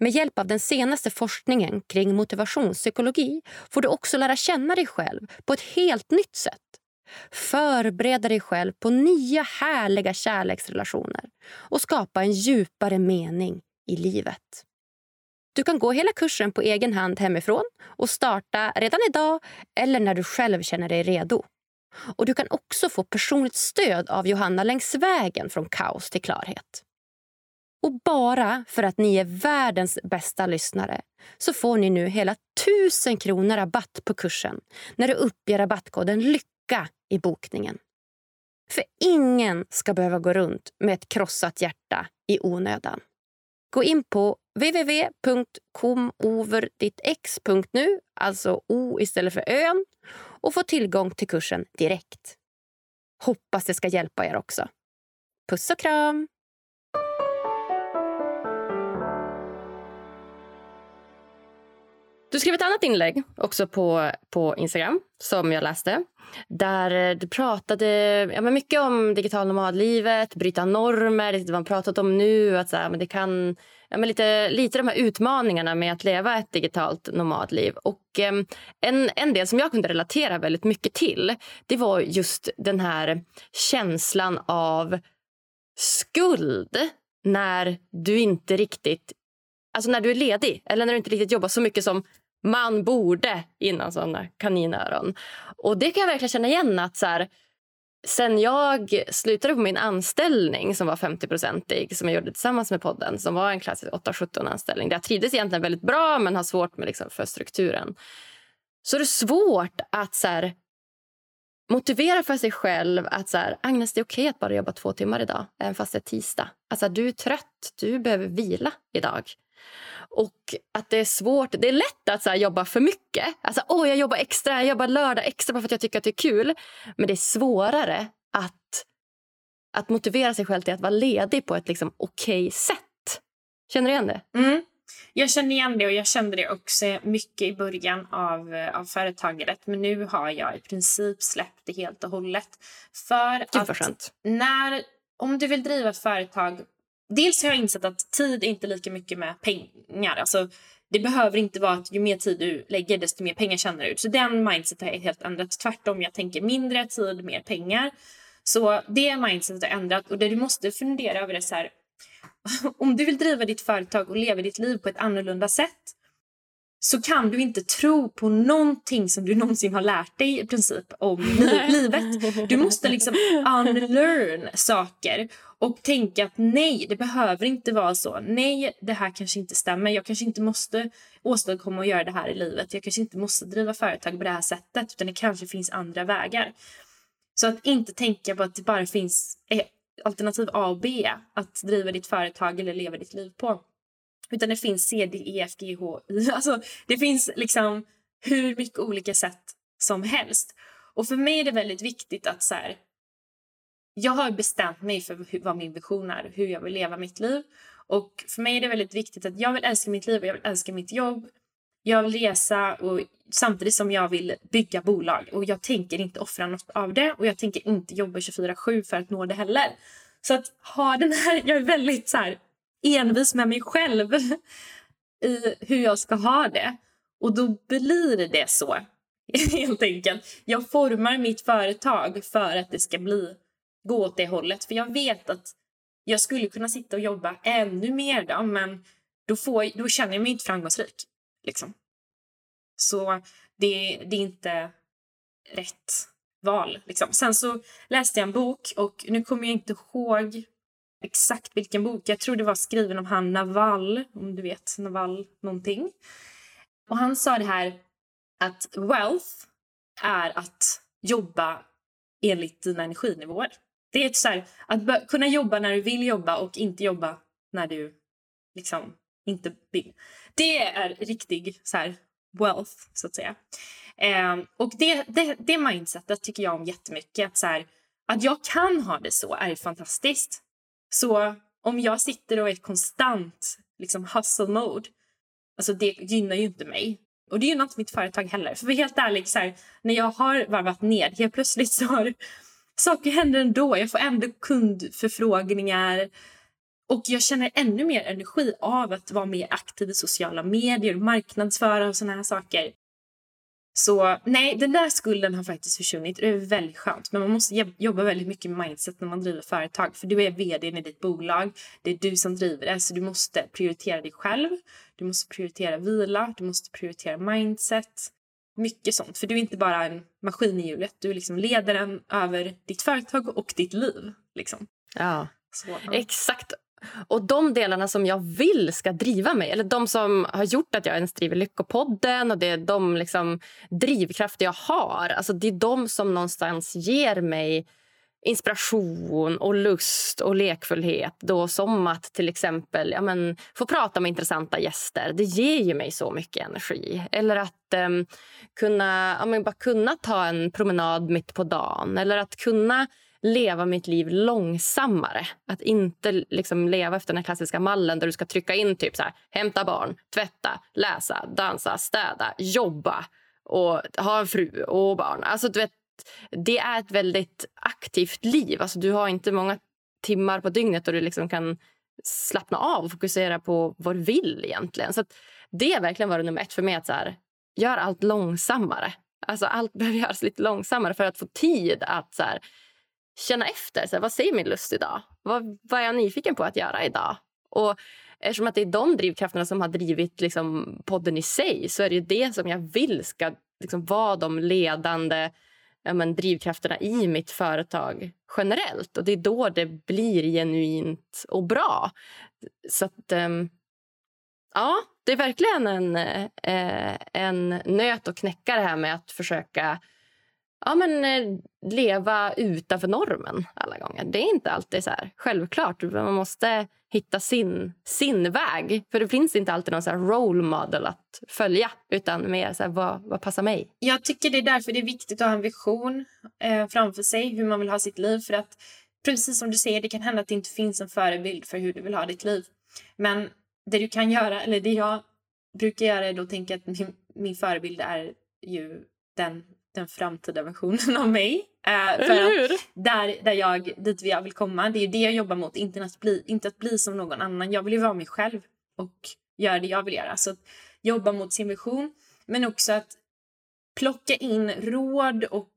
Med hjälp av den senaste forskningen kring motivationspsykologi får du också lära känna dig själv på ett helt nytt sätt. Förbereda dig själv på nya härliga kärleksrelationer och skapa en djupare mening i livet. Du kan gå hela kursen på egen hand hemifrån och starta redan idag eller när du själv känner dig redo. Och Du kan också få personligt stöd av Johanna längs vägen från kaos till klarhet. Och bara för att ni är världens bästa lyssnare så får ni nu hela 1000 kronor rabatt på kursen när du uppger rabattkoden LYCKA i bokningen. För ingen ska behöva gå runt med ett krossat hjärta i onödan. Gå in på www.comoverdittex.nu, alltså O istället för ön, och få tillgång till kursen direkt. Hoppas det ska hjälpa er också. Puss och kram! Du skrev ett annat inlägg också på, på Instagram som jag läste. Där eh, du pratade ja, men mycket om digital nomadlivet, bryta normer, det man pratat om nu. Att så här, men det kan, ja, men lite, lite de här utmaningarna med att leva ett digitalt nomadliv. Och eh, en, en del som jag kunde relatera väldigt mycket till det var just den här känslan av skuld när du inte riktigt Alltså när du är ledig eller när du inte riktigt jobbar så mycket som man borde innan såna kaninöron. Och det kan jag verkligen känna igen att så här, sen jag slutade på min anställning som var 50-procentig som jag gjorde tillsammans med podden som var en klassisk 8-17 anställning där jag trivdes egentligen väldigt bra men har svårt med liksom för strukturen. Så det är svårt att så här, motivera för sig själv att så här, Agnes det är okej att bara jobba två timmar idag även fast det är tisdag. Alltså du är trött, du behöver vila idag. Och att det är svårt. Det är lätt att så jobba för mycket. Alltså, åh, jag jobbar extra, jag jobbar lördag extra bara för att jag tycker att det är kul. Men det är svårare att, att motivera sig själv till att vara ledig på ett liksom, okej sätt. Känner du igen det? Mm. Jag känner igen det och jag kände det också mycket i början av, av företagandet. Men nu har jag i princip släppt det helt och hållet. För Gud, att när, om du vill driva ett företag... Dels har jag insett att tid är inte lika mycket med pengar. Alltså, det behöver inte vara att ju mer tid du lägger desto mer pengar tjänar du. Så den mindset har jag helt ändrat. Tvärtom, jag tänker mindre tid, mer pengar. Så det mindsetet har ändrat och det du måste fundera över är så här, om du vill driva ditt företag och leva ditt liv på ett annorlunda sätt så kan du inte tro på någonting som du någonsin har lärt dig i princip om livet. Du måste liksom unlearn saker och tänka att nej, det behöver inte vara så. Nej, det här kanske inte stämmer. Jag kanske inte måste åstadkomma och göra det här i livet. Jag kanske inte måste driva företag på det här sättet utan det kanske finns andra vägar. Så att inte tänka på att det bara finns eh, alternativ A och B att driva ditt företag eller leva ditt liv på. Utan det finns C, D, E, F, G, H, I. Alltså, det finns liksom hur mycket olika sätt som helst. Och för mig är det väldigt viktigt att så här, jag har bestämt mig för hur, vad min vision är, hur jag vill leva mitt liv. Och för mig är det väldigt viktigt att jag vill älska mitt liv och jag vill älska mitt jobb. Jag vill resa och samtidigt som jag vill bygga bolag och jag tänker inte offra något av det och jag tänker inte jobba 24-7 för att nå det heller. Så att ha den här, jag är väldigt så här envis med mig själv i hur jag ska ha det. Och då blir det så, helt enkelt. Jag formar mitt företag för att det ska bli gå åt det hållet. För jag vet att jag skulle kunna sitta och jobba ännu mer då, men då, får, då känner jag mig inte framgångsrik. Liksom. Så det, det är inte rätt val. Liksom. Sen så läste jag en bok och nu kommer jag inte ihåg exakt vilken bok. Jag tror det var skriven av han Naval, om du vet Naval någonting. Och han sa det här att wealth är att jobba enligt dina energinivåer. Det är så här, att kunna jobba när du vill jobba och inte jobba när du liksom inte vill. Det är riktig så här, wealth, så att säga. Eh, och det, det, det mindsetet tycker jag om jättemycket. Att, så här, att jag kan ha det så är fantastiskt. Så om jag sitter och är konstant liksom hustle mode, alltså det gynnar ju inte mig. Och det gynnar inte mitt företag heller. För helt ärlig, så här, när jag har varvat ner, helt plötsligt så har saker händer ändå. Jag får ändå kundförfrågningar. Och jag känner ännu mer energi av att vara mer aktiv i sociala medier, marknadsföra och såna här saker. Så nej, den där skulden har faktiskt försvunnit. Det är väldigt skönt. Men man måste jobba väldigt mycket med mindset när man driver företag. För du är vd i ditt bolag. Det är du som driver det. Så du måste prioritera dig själv. Du måste prioritera vila. Du måste prioritera mindset. Mycket sånt. För du är inte bara en maskin i hjulet. Du är liksom ledaren över ditt företag och ditt liv. Liksom. Ja, Så, ja. exakt. Och de delarna som jag vill ska driva mig, eller de som har gjort att jag ens driver Lyckopodden och det är de liksom drivkrafter jag har, alltså det är de som någonstans ger mig inspiration och lust och lekfullhet. Då som att till exempel ja, men, få prata med intressanta gäster. Det ger ju mig så mycket energi. Eller att um, kunna, ja, men, bara kunna ta en promenad mitt på dagen. Eller att kunna leva mitt liv långsammare. Att inte liksom leva efter den klassiska mallen där du ska trycka in typ så här, hämta barn, tvätta, läsa, dansa, städa, jobba och ha en fru och barn. Alltså, du vet, det är ett väldigt aktivt liv. Alltså, du har inte många timmar på dygnet då du liksom kan slappna av och fokusera på vad du vill egentligen. Så det har verkligen varit nummer ett för mig. att så här, Gör allt långsammare. Alltså allt behöver göras lite långsammare för att få tid att så här, känna efter. Så här, vad säger min lust idag? Vad, vad är jag nyfiken på att göra idag? Och eftersom att det är de drivkrafterna som har drivit liksom, podden i sig så är det det som jag vill ska liksom, vara de ledande ja, men, drivkrafterna i mitt företag generellt. Och Det är då det blir genuint och bra. Så att, um, ja, det är verkligen en, eh, en nöt att knäcka det här med att försöka ja, men, eh, leva utanför normen alla gånger. Det är inte alltid så här självklart. Man måste hitta sin, sin väg. För det finns inte alltid någon så role model att följa. Utan mer så här, vad, vad passar mig? Jag tycker det är därför det är viktigt att ha en vision eh, framför sig. Hur man vill ha sitt liv. För att precis som du säger, det kan hända att det inte finns en förebild för hur du vill ha ditt liv. Men det du kan göra, eller det jag brukar göra är att tänka att min, min förebild är ju den, den framtida versionen av mig. Eh, för att där, där jag, dit jag vill komma, det är det jag jobbar mot. Inte att, bli, inte att bli som någon annan. Jag vill ju vara mig själv och göra det jag vill göra. Så att jobba mot sin vision. Men också att plocka in råd och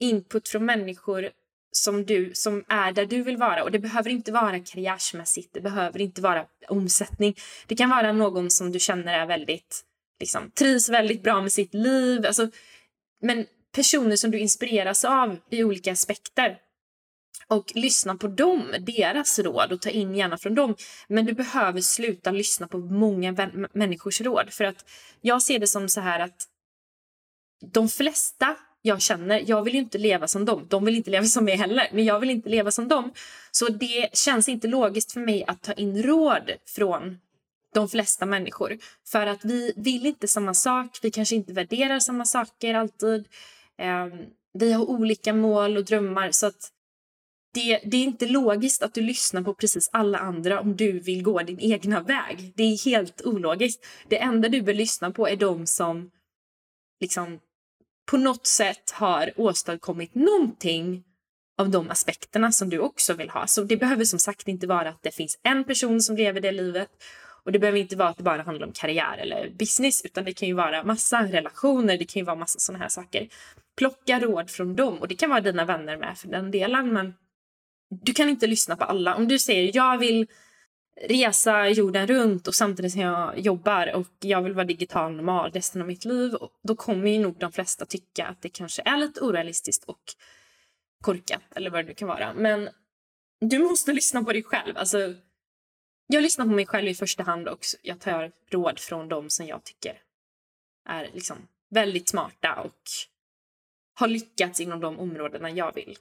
input från människor som du som är där du vill vara. Och Det behöver inte vara karriärsmässigt, det behöver inte vara omsättning. Det kan vara någon som du känner är väldigt, liksom, trivs väldigt bra med sitt liv. Alltså, men personer som du inspireras av i olika aspekter. Och lyssna på dem, deras råd och ta in gärna från dem. Men du behöver sluta lyssna på många människors råd. För att jag ser det som så här att de flesta jag känner, jag vill inte leva som dem. De vill inte leva som mig heller, men jag vill inte leva som dem. Så det känns inte logiskt för mig att ta in råd från de flesta människor. För att vi vill inte samma sak, vi kanske inte värderar samma saker alltid. Ehm, vi har olika mål och drömmar så att det, det, är inte logiskt att du lyssnar på precis alla andra om du vill gå din egna väg. Det är helt ologiskt. Det enda du bör lyssna på är de som liksom på något sätt har åstadkommit någonting av de aspekterna som du också vill ha. Så det behöver som sagt inte vara att det finns en person som lever det livet och det behöver inte vara att det bara handlar om karriär eller business utan det kan ju vara massa relationer, det kan ju vara massa sådana här saker. Plocka råd från dem och det kan vara dina vänner med för den delen men du kan inte lyssna på alla. Om du säger jag vill resa jorden runt och samtidigt som jag jobbar och jag vill vara digital normal resten av mitt liv. Då kommer ju nog de flesta tycka att det kanske är lite orealistiskt och korkat eller vad det nu kan vara. Men du måste lyssna på dig själv. Alltså, jag lyssnar på mig själv i första hand och jag tar råd från dem som jag tycker är liksom väldigt smarta och har lyckats inom de områdena jag vill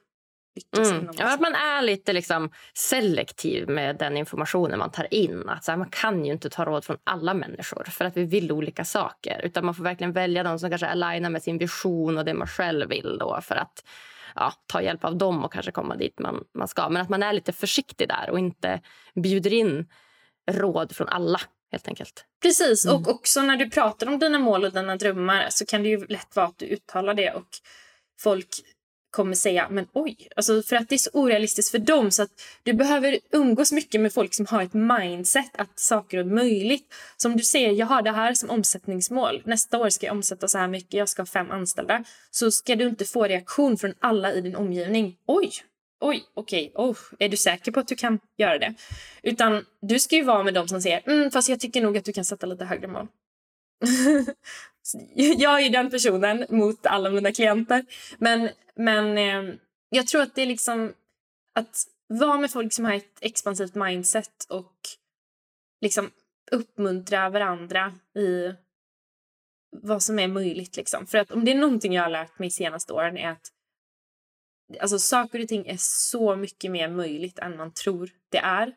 Mm. Ja, att man är lite liksom selektiv med den informationen man tar in. Att här, man kan ju inte ta råd från alla människor för att vi vill olika saker. Utan Man får verkligen välja de som kanske alignar med sin vision och det man själv vill då för att ja, ta hjälp av dem och kanske komma dit man, man ska. Men att man är lite försiktig där och inte bjuder in råd från alla. helt enkelt. Precis, mm. och också när du pratar om dina mål och dina drömmar så kan det ju lätt vara att du uttalar det och folk kommer säga men oj, alltså för att det är så orealistiskt för dem så att du behöver umgås mycket med folk som har ett mindset att saker är möjligt. Som du säger, jag har det här som omsättningsmål. Nästa år ska jag omsätta så här mycket, jag ska ha fem anställda. Så ska du inte få reaktion från alla i din omgivning. Oj, oj, okej, okay, oh, är du säker på att du kan göra det? Utan du ska ju vara med dem som säger, mm, fast jag tycker nog att du kan sätta lite högre mål. jag är den personen mot alla mina klienter. Men, men eh, jag tror att det är liksom att vara med folk som har ett expansivt mindset och liksom uppmuntra varandra i vad som är möjligt. Liksom. För att om det är någonting jag har lärt mig de senaste åren är att alltså, saker och ting är så mycket mer möjligt än man tror det är.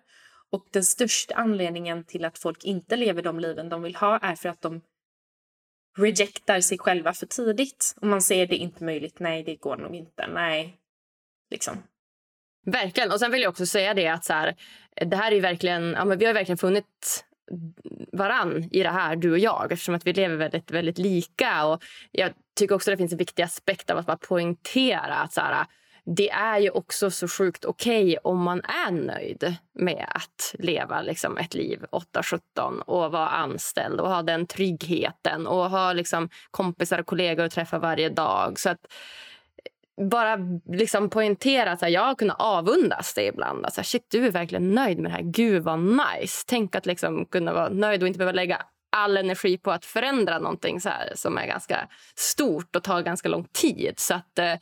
Och den största anledningen till att folk inte lever de liven de vill ha är för att de rejectar sig själva för tidigt. Och man säger det är inte möjligt, nej det går nog inte, nej. Liksom. Verkligen. Och sen vill jag också säga det att så här, det här är verkligen, ja, men vi har verkligen funnit varann i det här, du och jag, eftersom att vi lever väldigt, väldigt lika. Och jag tycker också det finns en viktig aspekt av att bara poängtera att så här, det är ju också så sjukt okej okay om man är nöjd med att leva liksom ett liv 8-17 och vara anställd och ha den tryggheten och ha liksom kompisar och kollegor att träffa varje dag. Så att eh, bara liksom poängtera att jag har kunnat avundas det ibland. Alltså, shit, du är verkligen nöjd med det här. Gud, vad nice. Tänk att liksom kunna vara nöjd och inte behöva lägga all energi på att förändra någonting så här, som är ganska stort och tar ganska lång tid. Så att... Eh,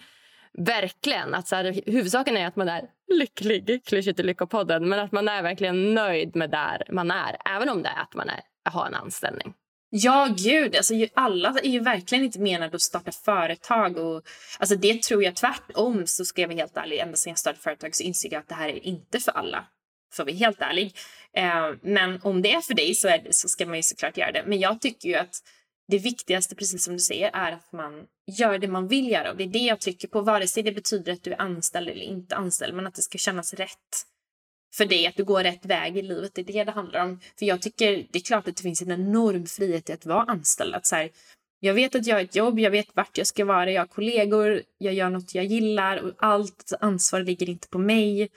verkligen. Att så här, huvudsaken är att man är lycklig, klyschigt i Lyckopodden, men att man är verkligen nöjd med där man är, även om det är att man är, har en anställning. Ja, gud. Alltså, alla är ju verkligen inte menade att starta företag. Och, alltså, det tror jag tvärtom, så ska jag vara helt ärlig. Ända sedan jag startade företag så insåg jag att det här är inte för alla. För att vara helt ärlig. Eh, men om det är för dig så, är det, så ska man ju såklart göra det. Men jag tycker ju att det viktigaste, precis som du säger, är att man gör det man vill göra. Och det är det jag tycker på, vare sig det betyder att du är anställd eller inte anställd, men att det ska kännas rätt. för dig, att du går rätt väg i livet. Det är det det handlar om. För jag tycker, det är klart att det finns en enorm frihet i att vara anställd. Att så här, jag vet att jag har ett jobb, jag vet vart jag ska vara, jag har kollegor, jag gör något jag gillar och allt ansvar ligger inte på mig.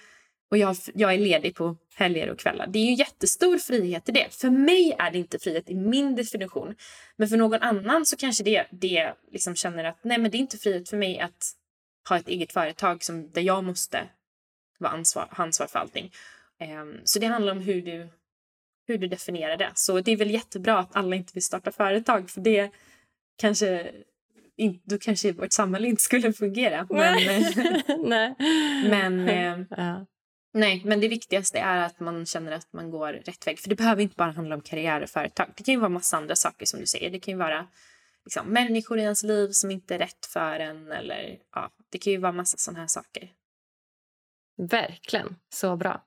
Och jag, jag är ledig på helger och kvällar. Det är ju jättestor frihet i det. För mig är det inte frihet i min definition. Men för någon annan så kanske det, det liksom känner att nej men det är inte frihet för mig att ha ett eget företag som, där jag måste vara ansvar, ha ansvar för allting. Um, så det handlar om hur du, hur du definierar det. Så det är väl jättebra att alla inte vill starta företag för det kanske in, då kanske vårt samhälle inte skulle fungera. Men, nej. men, eh, ja nej, men det viktigaste är att man känner att man går rätt väg. För det behöver inte bara handla om karriär och företag. Det kan ju vara massa andra saker som du säger. Det kan ju vara liksom, människor i ens liv som inte är rätt för en. Eller, ja, det kan ju vara massa sådana här saker. Verkligen. Så bra.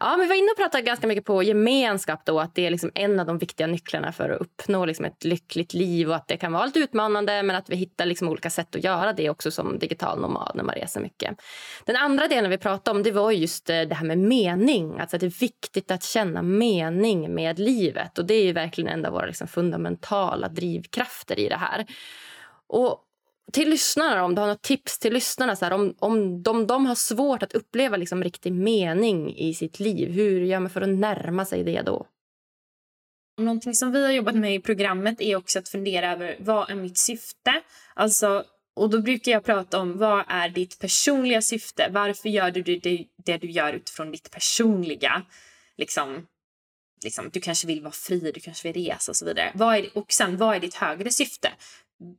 Ja, men vi var inne och pratade ganska mycket på gemenskap. då, att Det är liksom en av de viktiga nycklarna för att uppnå liksom ett lyckligt liv. och att Det kan vara lite utmanande, men att vi hittar liksom olika sätt att göra det också som digital nomad när man reser mycket. Den andra delen vi pratade om det var just eh, det här med mening. Alltså att Det är viktigt att känna mening med livet. och Det är verkligen en av våra liksom fundamentala drivkrafter i det här. Och till lyssnarna, om du har något tips till lyssnarna, så här, om, om de, de har svårt att uppleva liksom riktig mening i sitt liv, hur gör man för att närma sig det då? Någonting som vi har jobbat med i programmet är också att fundera över vad är mitt syfte? Alltså, och då brukar jag prata om vad är ditt personliga syfte? Varför gör du det, det du gör utifrån ditt personliga? Liksom, liksom, du kanske vill vara fri, du kanske vill resa och så vidare. Vad är, och sen, vad är ditt högre syfte?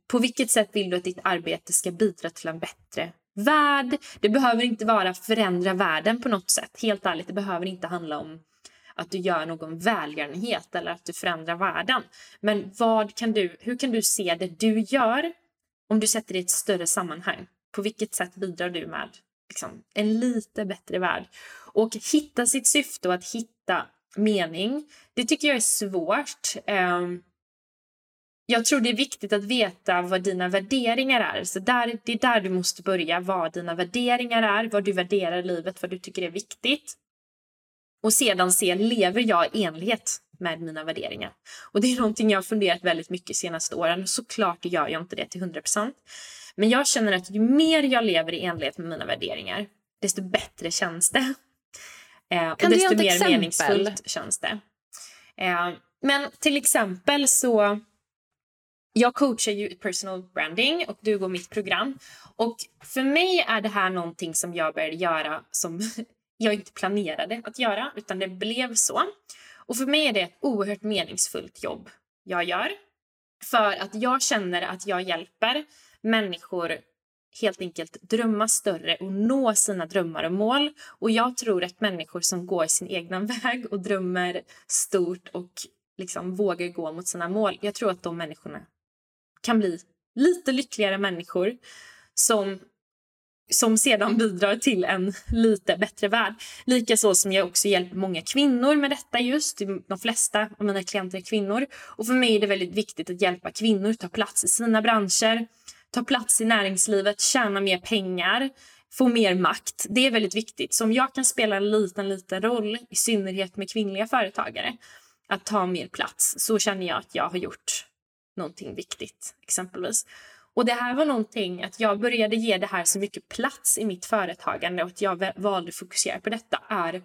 På vilket sätt vill du att ditt arbete ska bidra till en bättre värld? Det behöver inte vara förändra världen på något sätt. Helt ärligt, det behöver inte handla om att du gör någon välgörenhet eller att du förändrar världen. Men vad kan du, hur kan du se det du gör om du sätter det i ett större sammanhang? På vilket sätt bidrar du med liksom, en lite bättre värld? Och hitta sitt syfte och att hitta mening, det tycker jag är svårt. Um, jag tror det är viktigt att veta vad dina värderingar är. Så där, det är där du måste börja, vad dina värderingar är, vad du värderar i livet, vad du tycker är viktigt. Och sedan se, lever jag i enlighet med mina värderingar? Och det är någonting jag har funderat väldigt mycket de senaste åren. Såklart gör jag inte det till 100%. Men jag känner att ju mer jag lever i enlighet med mina värderingar, desto bättre känns det. Eh, och desto mer exempel? meningsfullt känns det. Eh, men till exempel så jag coachar ju personal branding och du går mitt program. Och för mig är det här någonting som jag började göra som jag inte planerade att göra, utan det blev så. Och för mig är det ett oerhört meningsfullt jobb jag gör. För att jag känner att jag hjälper människor helt enkelt drömma större och nå sina drömmar och mål. Och jag tror att människor som går sin egna väg och drömmer stort och liksom vågar gå mot sina mål, jag tror att de människorna kan bli lite lyckligare människor som som sedan bidrar till en lite bättre värld. Likaså som jag också hjälper många kvinnor med detta just. De flesta av mina klienter är kvinnor. Och för mig är det väldigt viktigt att hjälpa kvinnor ta plats i sina branscher, ta plats i näringslivet, tjäna mer pengar, få mer makt. Det är väldigt viktigt. Så om jag kan spela en liten, liten roll, i synnerhet med kvinnliga företagare, att ta mer plats, så känner jag att jag har gjort någonting viktigt exempelvis. Och det här var någonting att jag började ge det här så mycket plats i mitt företagande och att jag valde att fokusera på detta är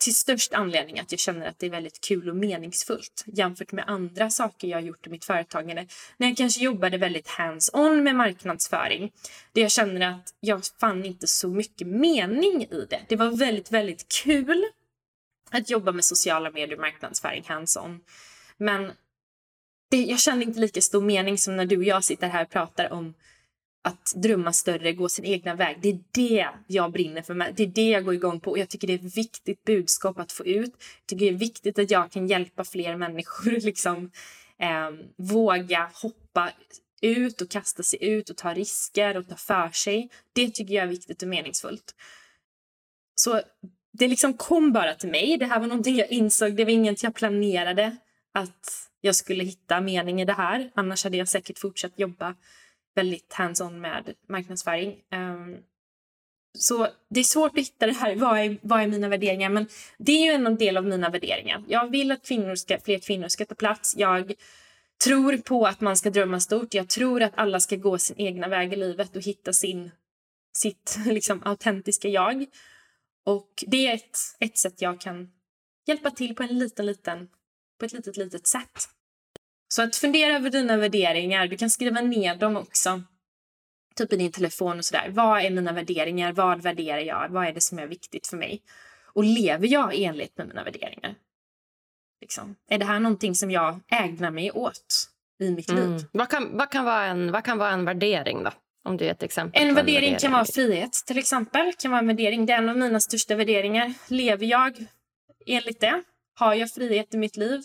till störst anledning att jag känner att det är väldigt kul och meningsfullt jämfört med andra saker jag har gjort i mitt företagande. När jag kanske jobbade väldigt hands-on med marknadsföring. Där jag känner att jag fann inte så mycket mening i det. Det var väldigt, väldigt kul att jobba med sociala medier och marknadsföring hands-on. Men det, jag känner inte lika stor mening som när du och jag sitter här och pratar om att drömma större, gå sin egna väg. Det är det jag brinner för. Det är det jag går igång på. Och jag tycker det är ett viktigt budskap att få ut. Jag tycker det är viktigt att jag kan hjälpa fler människor liksom eh, våga hoppa ut och kasta sig ut och ta risker och ta för sig. Det tycker jag är viktigt och meningsfullt. Så det liksom kom bara till mig. Det här var någonting jag insåg. Det var inget jag planerade att jag skulle hitta mening i det här. Annars hade jag säkert fortsatt jobba väldigt hands-on med marknadsföring. Um, så det är svårt att hitta det här, vad är, vad är mina värderingar? Men det är ju en del av mina värderingar. Jag vill att kvinnor ska, fler kvinnor ska ta plats. Jag tror på att man ska drömma stort. Jag tror att alla ska gå sin egna väg i livet och hitta sin, sitt liksom, autentiska jag. Och det är ett, ett sätt jag kan hjälpa till på en liten, liten, på ett litet, litet sätt. Så att fundera över dina värderingar. Du kan skriva ner dem också. Typ i din telefon och sådär. Vad är mina värderingar? Vad värderar jag? Vad är det som är viktigt för mig? Och lever jag enligt med mina värderingar? Liksom. Är det här någonting som jag ägnar mig åt i mitt mm. liv? Vad kan, vad, kan vara en, vad kan vara en värdering då? Om du är ett exempel. En, en värdering, värdering kan vara frihet till exempel. Kan vara en värdering. Det är en av mina största värderingar. Lever jag enligt det? Har jag frihet i mitt liv?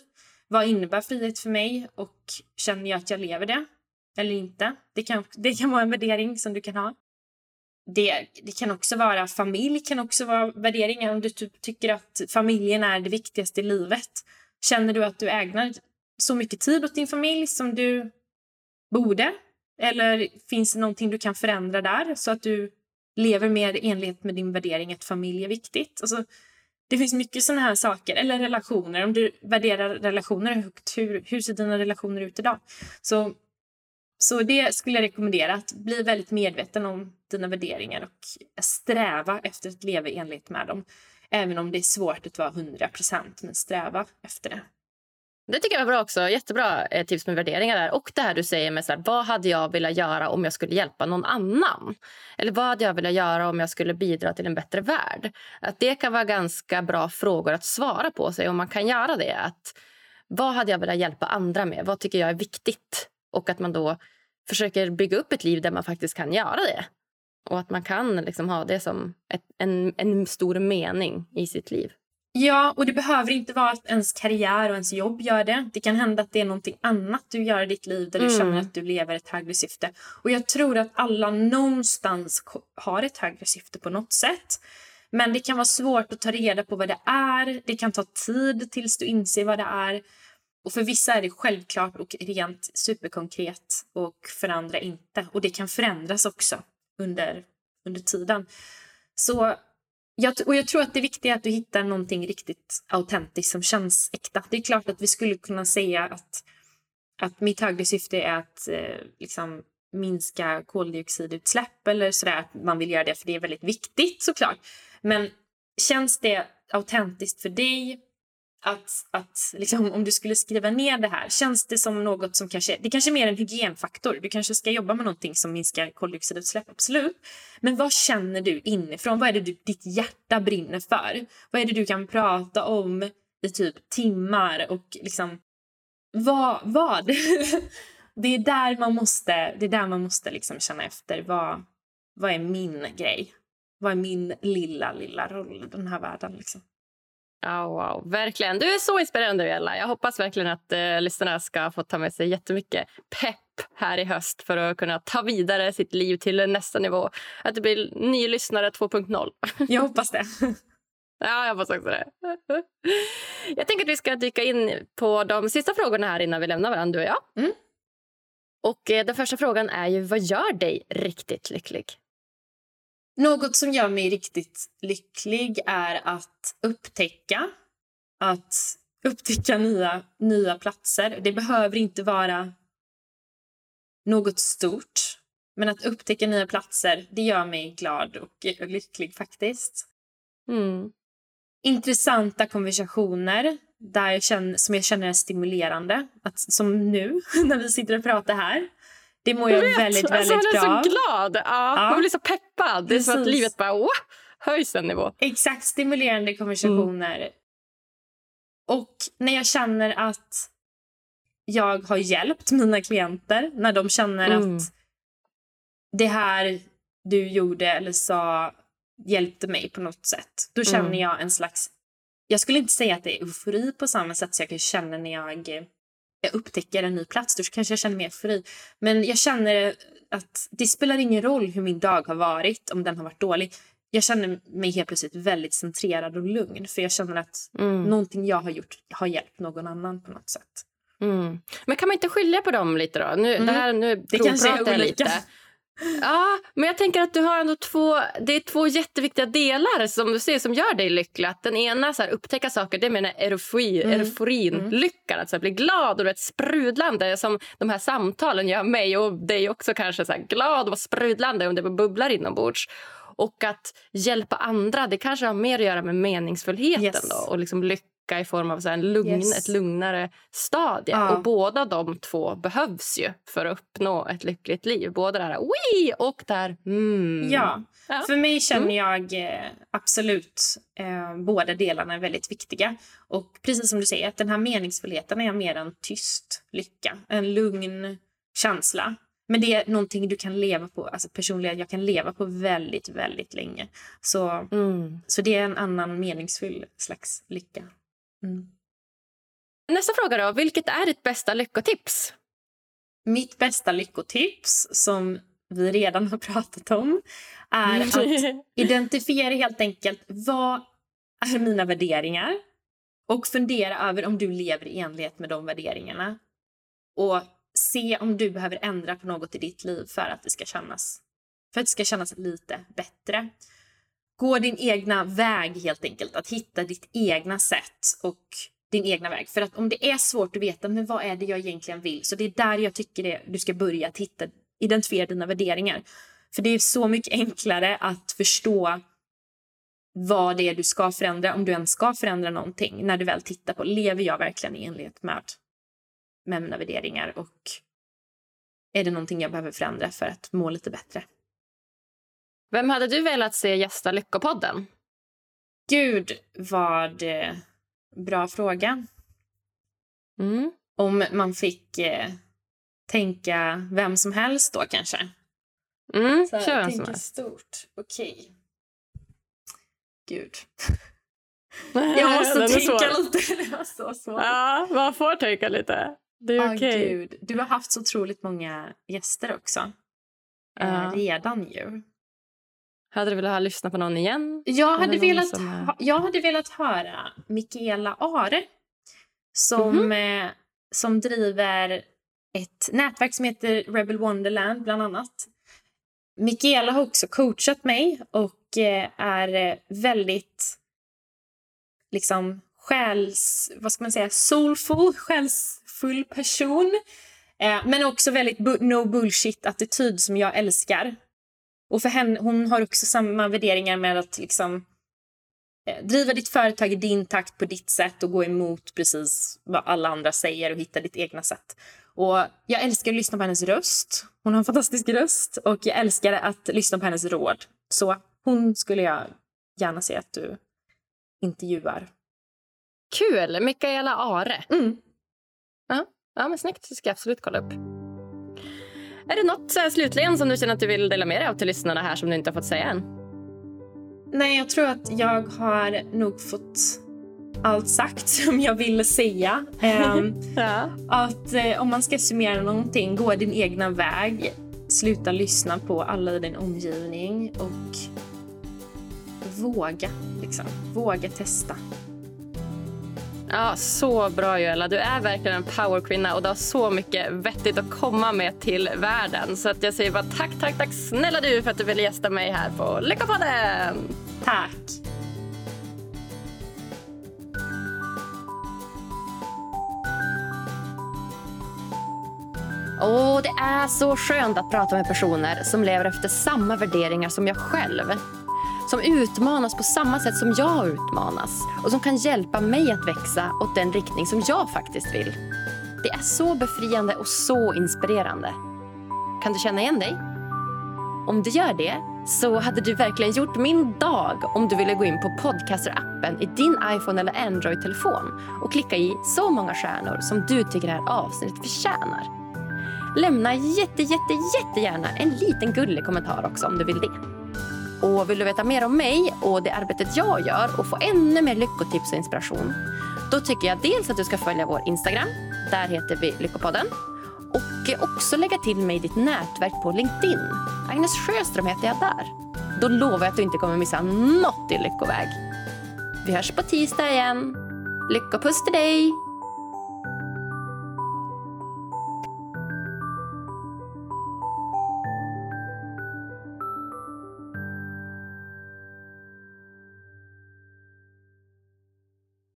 Vad innebär frihet för mig och känner jag att jag lever det eller inte? Det kan, det kan vara en värdering som du kan ha. Det, det kan också vara familj, kan också vara värderingar. Om du typ tycker att familjen är det viktigaste i livet. Känner du att du ägnar så mycket tid åt din familj som du borde? Eller finns det någonting du kan förändra där så att du lever mer i enlighet med din värdering att familj är viktigt? Alltså, det finns mycket sådana här saker. Eller relationer. Om du värderar relationer högt, hur, hur ser dina relationer ut idag? Så, så det skulle jag rekommendera. Att bli väldigt medveten om dina värderingar och sträva efter att leva i enlighet med dem. Även om det är svårt att vara 100 procent, men sträva efter det. Det tycker jag var bra också. Jättebra eh, tips med värderingar där. Och det här du säger med så här, vad hade jag velat göra om jag skulle hjälpa någon annan? Eller vad hade jag velat göra om jag skulle bidra till en bättre värld? Att det kan vara ganska bra frågor att svara på sig om man kan göra det. Att, vad hade jag velat hjälpa andra med? Vad tycker jag är viktigt? Och att man då försöker bygga upp ett liv där man faktiskt kan göra det. Och att man kan liksom ha det som ett, en, en stor mening i sitt liv. Ja, och det behöver inte vara att ens karriär och ens jobb gör det. Det kan hända att det är någonting annat du gör i ditt liv där du mm. känner att du lever ett högre syfte. Och jag tror att alla någonstans har ett högre syfte på något sätt. Men det kan vara svårt att ta reda på vad det är. Det kan ta tid tills du inser vad det är. Och för vissa är det självklart och rent superkonkret och för andra inte. Och det kan förändras också under, under tiden. Så jag, och jag tror att det viktiga är att du hittar någonting riktigt autentiskt som känns äkta. Det är klart att vi skulle kunna säga att, att mitt högre syfte är att eh, liksom minska koldioxidutsläpp eller sådär. Att man vill göra det för det är väldigt viktigt såklart. Men känns det autentiskt för dig att, att liksom, om du skulle skriva ner det här, känns det som något som kanske, det kanske är mer en hygienfaktor. Du kanske ska jobba med någonting som minskar koldioxidutsläpp, absolut. Men vad känner du inifrån? Vad är det du, ditt hjärta brinner för? Vad är det du kan prata om i typ timmar och liksom, vad? vad? det är där man måste, det är där man måste liksom känna efter, vad, vad är min grej? Vad är min lilla, lilla roll i den här världen liksom? Oh, wow, verkligen. Du är så inspirerande, Ella. Jag hoppas verkligen att uh, lyssnarna ska få ta med sig jättemycket pepp här i höst för att kunna ta vidare sitt liv till nästa nivå. Att det blir ny lyssnare 2.0. Jag hoppas det. Ja, jag hoppas också det. Jag tänker att vi ska dyka in på de sista frågorna här innan vi lämnar varandra, du och jag. Mm. Och eh, den första frågan är ju, vad gör dig riktigt lycklig? Något som gör mig riktigt lycklig är att upptäcka. Att upptäcka nya, nya platser. Det behöver inte vara något stort. Men att upptäcka nya platser, det gör mig glad och lycklig faktiskt. Mm. Intressanta konversationer där jag känner, som jag känner är stimulerande. Att, som nu, när vi sitter och pratar här. Det mår jag, jag väldigt, väldigt alltså, bra Man är så glad. Ja, ja. Man blir så peppad. Det är som att livet bara oh, höjs en nivå. Exakt. Stimulerande konversationer. Mm. Och när jag känner att jag har hjälpt mina klienter, när de känner mm. att det här du gjorde eller sa hjälpte mig på något sätt. Då känner mm. jag en slags... Jag skulle inte säga att det är eufori på samma sätt som jag kan känna när jag jag upptäcker en ny plats, då kanske jag känner mig fri. Men jag känner att det spelar ingen roll hur min dag har varit, om den har varit dålig. Jag känner mig helt plötsligt väldigt centrerad och lugn för jag känner att mm. någonting jag har gjort har hjälpt någon annan på något sätt. Mm. Men kan man inte skilja på dem lite då? Nu, mm. det här, nu det kanske är olika. lite. Ja, men jag tänker att du har ändå två, det är två jätteviktiga delar som du ser som gör dig lycklig. Att den ena så här, upptäcka saker, det menar eufori, mm. euforin, mm. lyckan, att så här, bli glad och ett sprudlande som de här samtalen gör mig och dig också kanske så här, glad och sprudlande om det bubblar inombords. Och att hjälpa andra, det kanske har mer att göra med meningsfullheten yes. då, och liksom lycka lycka i form av så en lugn, yes. ett lugnare stadie. Ja. Och båda de två behövs ju för att uppnå ett lyckligt liv. Både det här Wii! och där mm. Ja. ja. för mig känner mm. jag eh, absolut eh, båda delarna är väldigt viktiga. Och precis som du säger, att den här meningsfullheten är mer en tyst lycka. En lugn känsla. Men det är någonting du kan leva på, alltså personligen, jag kan leva på väldigt, väldigt länge. Så, mm. så det är en annan meningsfull slags lycka. Mm. Nästa fråga då. Vilket är ditt bästa lyckotips? Mitt bästa lyckotips, som vi redan har pratat om, är att identifiera helt enkelt vad är mina värderingar och fundera över om du lever i enlighet med de värderingarna. Och se om du behöver ändra på något i ditt liv för att det ska kännas, för att det ska kännas lite bättre. Gå din egna väg helt enkelt. Att hitta ditt egna sätt och din egna väg. För att om det är svårt att veta men vad är det jag egentligen vill så det är där jag tycker det, du ska börja att hitta, identifiera dina värderingar. För det är så mycket enklare att förstå vad det är du ska förändra, om du ens ska förändra någonting, när du väl tittar på lever jag verkligen i enlighet med, med mina värderingar och är det någonting jag behöver förändra för att må lite bättre. Vem hade du velat se gästa Lyckopodden? Gud, vad eh, bra fråga. Mm. Om man fick eh, tänka vem som helst då kanske. Mm, Så, kör tänka stort. Okej. Okay. Gud. Jag måste tänka lite. Det var så svårt. Ja, man får tänka lite. Det är okej. Okay. Du har haft så otroligt många gäster också. Uh. redan ju. Hade du velat lyssna på någon igen? Jag hade, velat, som... jag hade velat höra Mikaela Are som, mm -hmm. eh, som driver ett nätverk som heter Rebel Wonderland, bland annat. Mikaela har också coachat mig och eh, är väldigt liksom själs... Vad ska man säga? Soulful, själsfull person. Eh, men också väldigt bu no bullshit-attityd som jag älskar. Och för henne, hon har också samma värderingar med att liksom eh, driva ditt företag i din takt på ditt sätt och gå emot precis vad alla andra säger och hitta ditt egna sätt. Och jag älskar att lyssna på hennes röst. Hon har en fantastisk röst och jag älskar att lyssna på hennes råd. Så hon skulle jag gärna se att du intervjuar. Kul! Mikaela Are. Mm. Ja, ja men snyggt. Det ska jag absolut kolla upp. Är det något så här, slutligen som du känner att du vill dela med dig av till lyssnarna här som du inte har fått säga än? Nej, jag tror att jag har nog fått allt sagt som jag ville säga. Um, ja. Att uh, om man ska summera någonting, gå din egna väg. Sluta lyssna på alla i din omgivning och våga. Liksom. Våga testa. Ja, Så bra, Joella. Du är verkligen en powerkvinna och du har så mycket vettigt att komma med till världen. Så att jag säger bara tack, tack, tack snälla du för att du ville gästa mig här på Lyckopodden. Tack. Åh, det är så skönt att prata med personer som lever efter samma värderingar som jag själv som utmanas på samma sätt som jag utmanas och som kan hjälpa mig att växa åt den riktning som jag faktiskt vill. Det är så befriande och så inspirerande. Kan du känna igen dig? Om du gör det så hade du verkligen gjort min dag om du ville gå in på Podcaster-appen i din iPhone eller Android-telefon och klicka i så många stjärnor som du tycker det här avsnittet förtjänar. Lämna jätte, jätte, jättegärna en liten gullig kommentar också om du vill det. Och vill du veta mer om mig och det arbetet jag gör och få ännu mer lyckotips och inspiration då tycker jag dels att du ska följa vår Instagram. Där heter vi Lyckopodden. Och också lägga till mig i ditt nätverk på LinkedIn. Agnes Sjöström heter jag där. Då lovar jag att du inte kommer missa något i Lyckoväg. Vi hörs på tisdag igen. Lyckopuss till dig!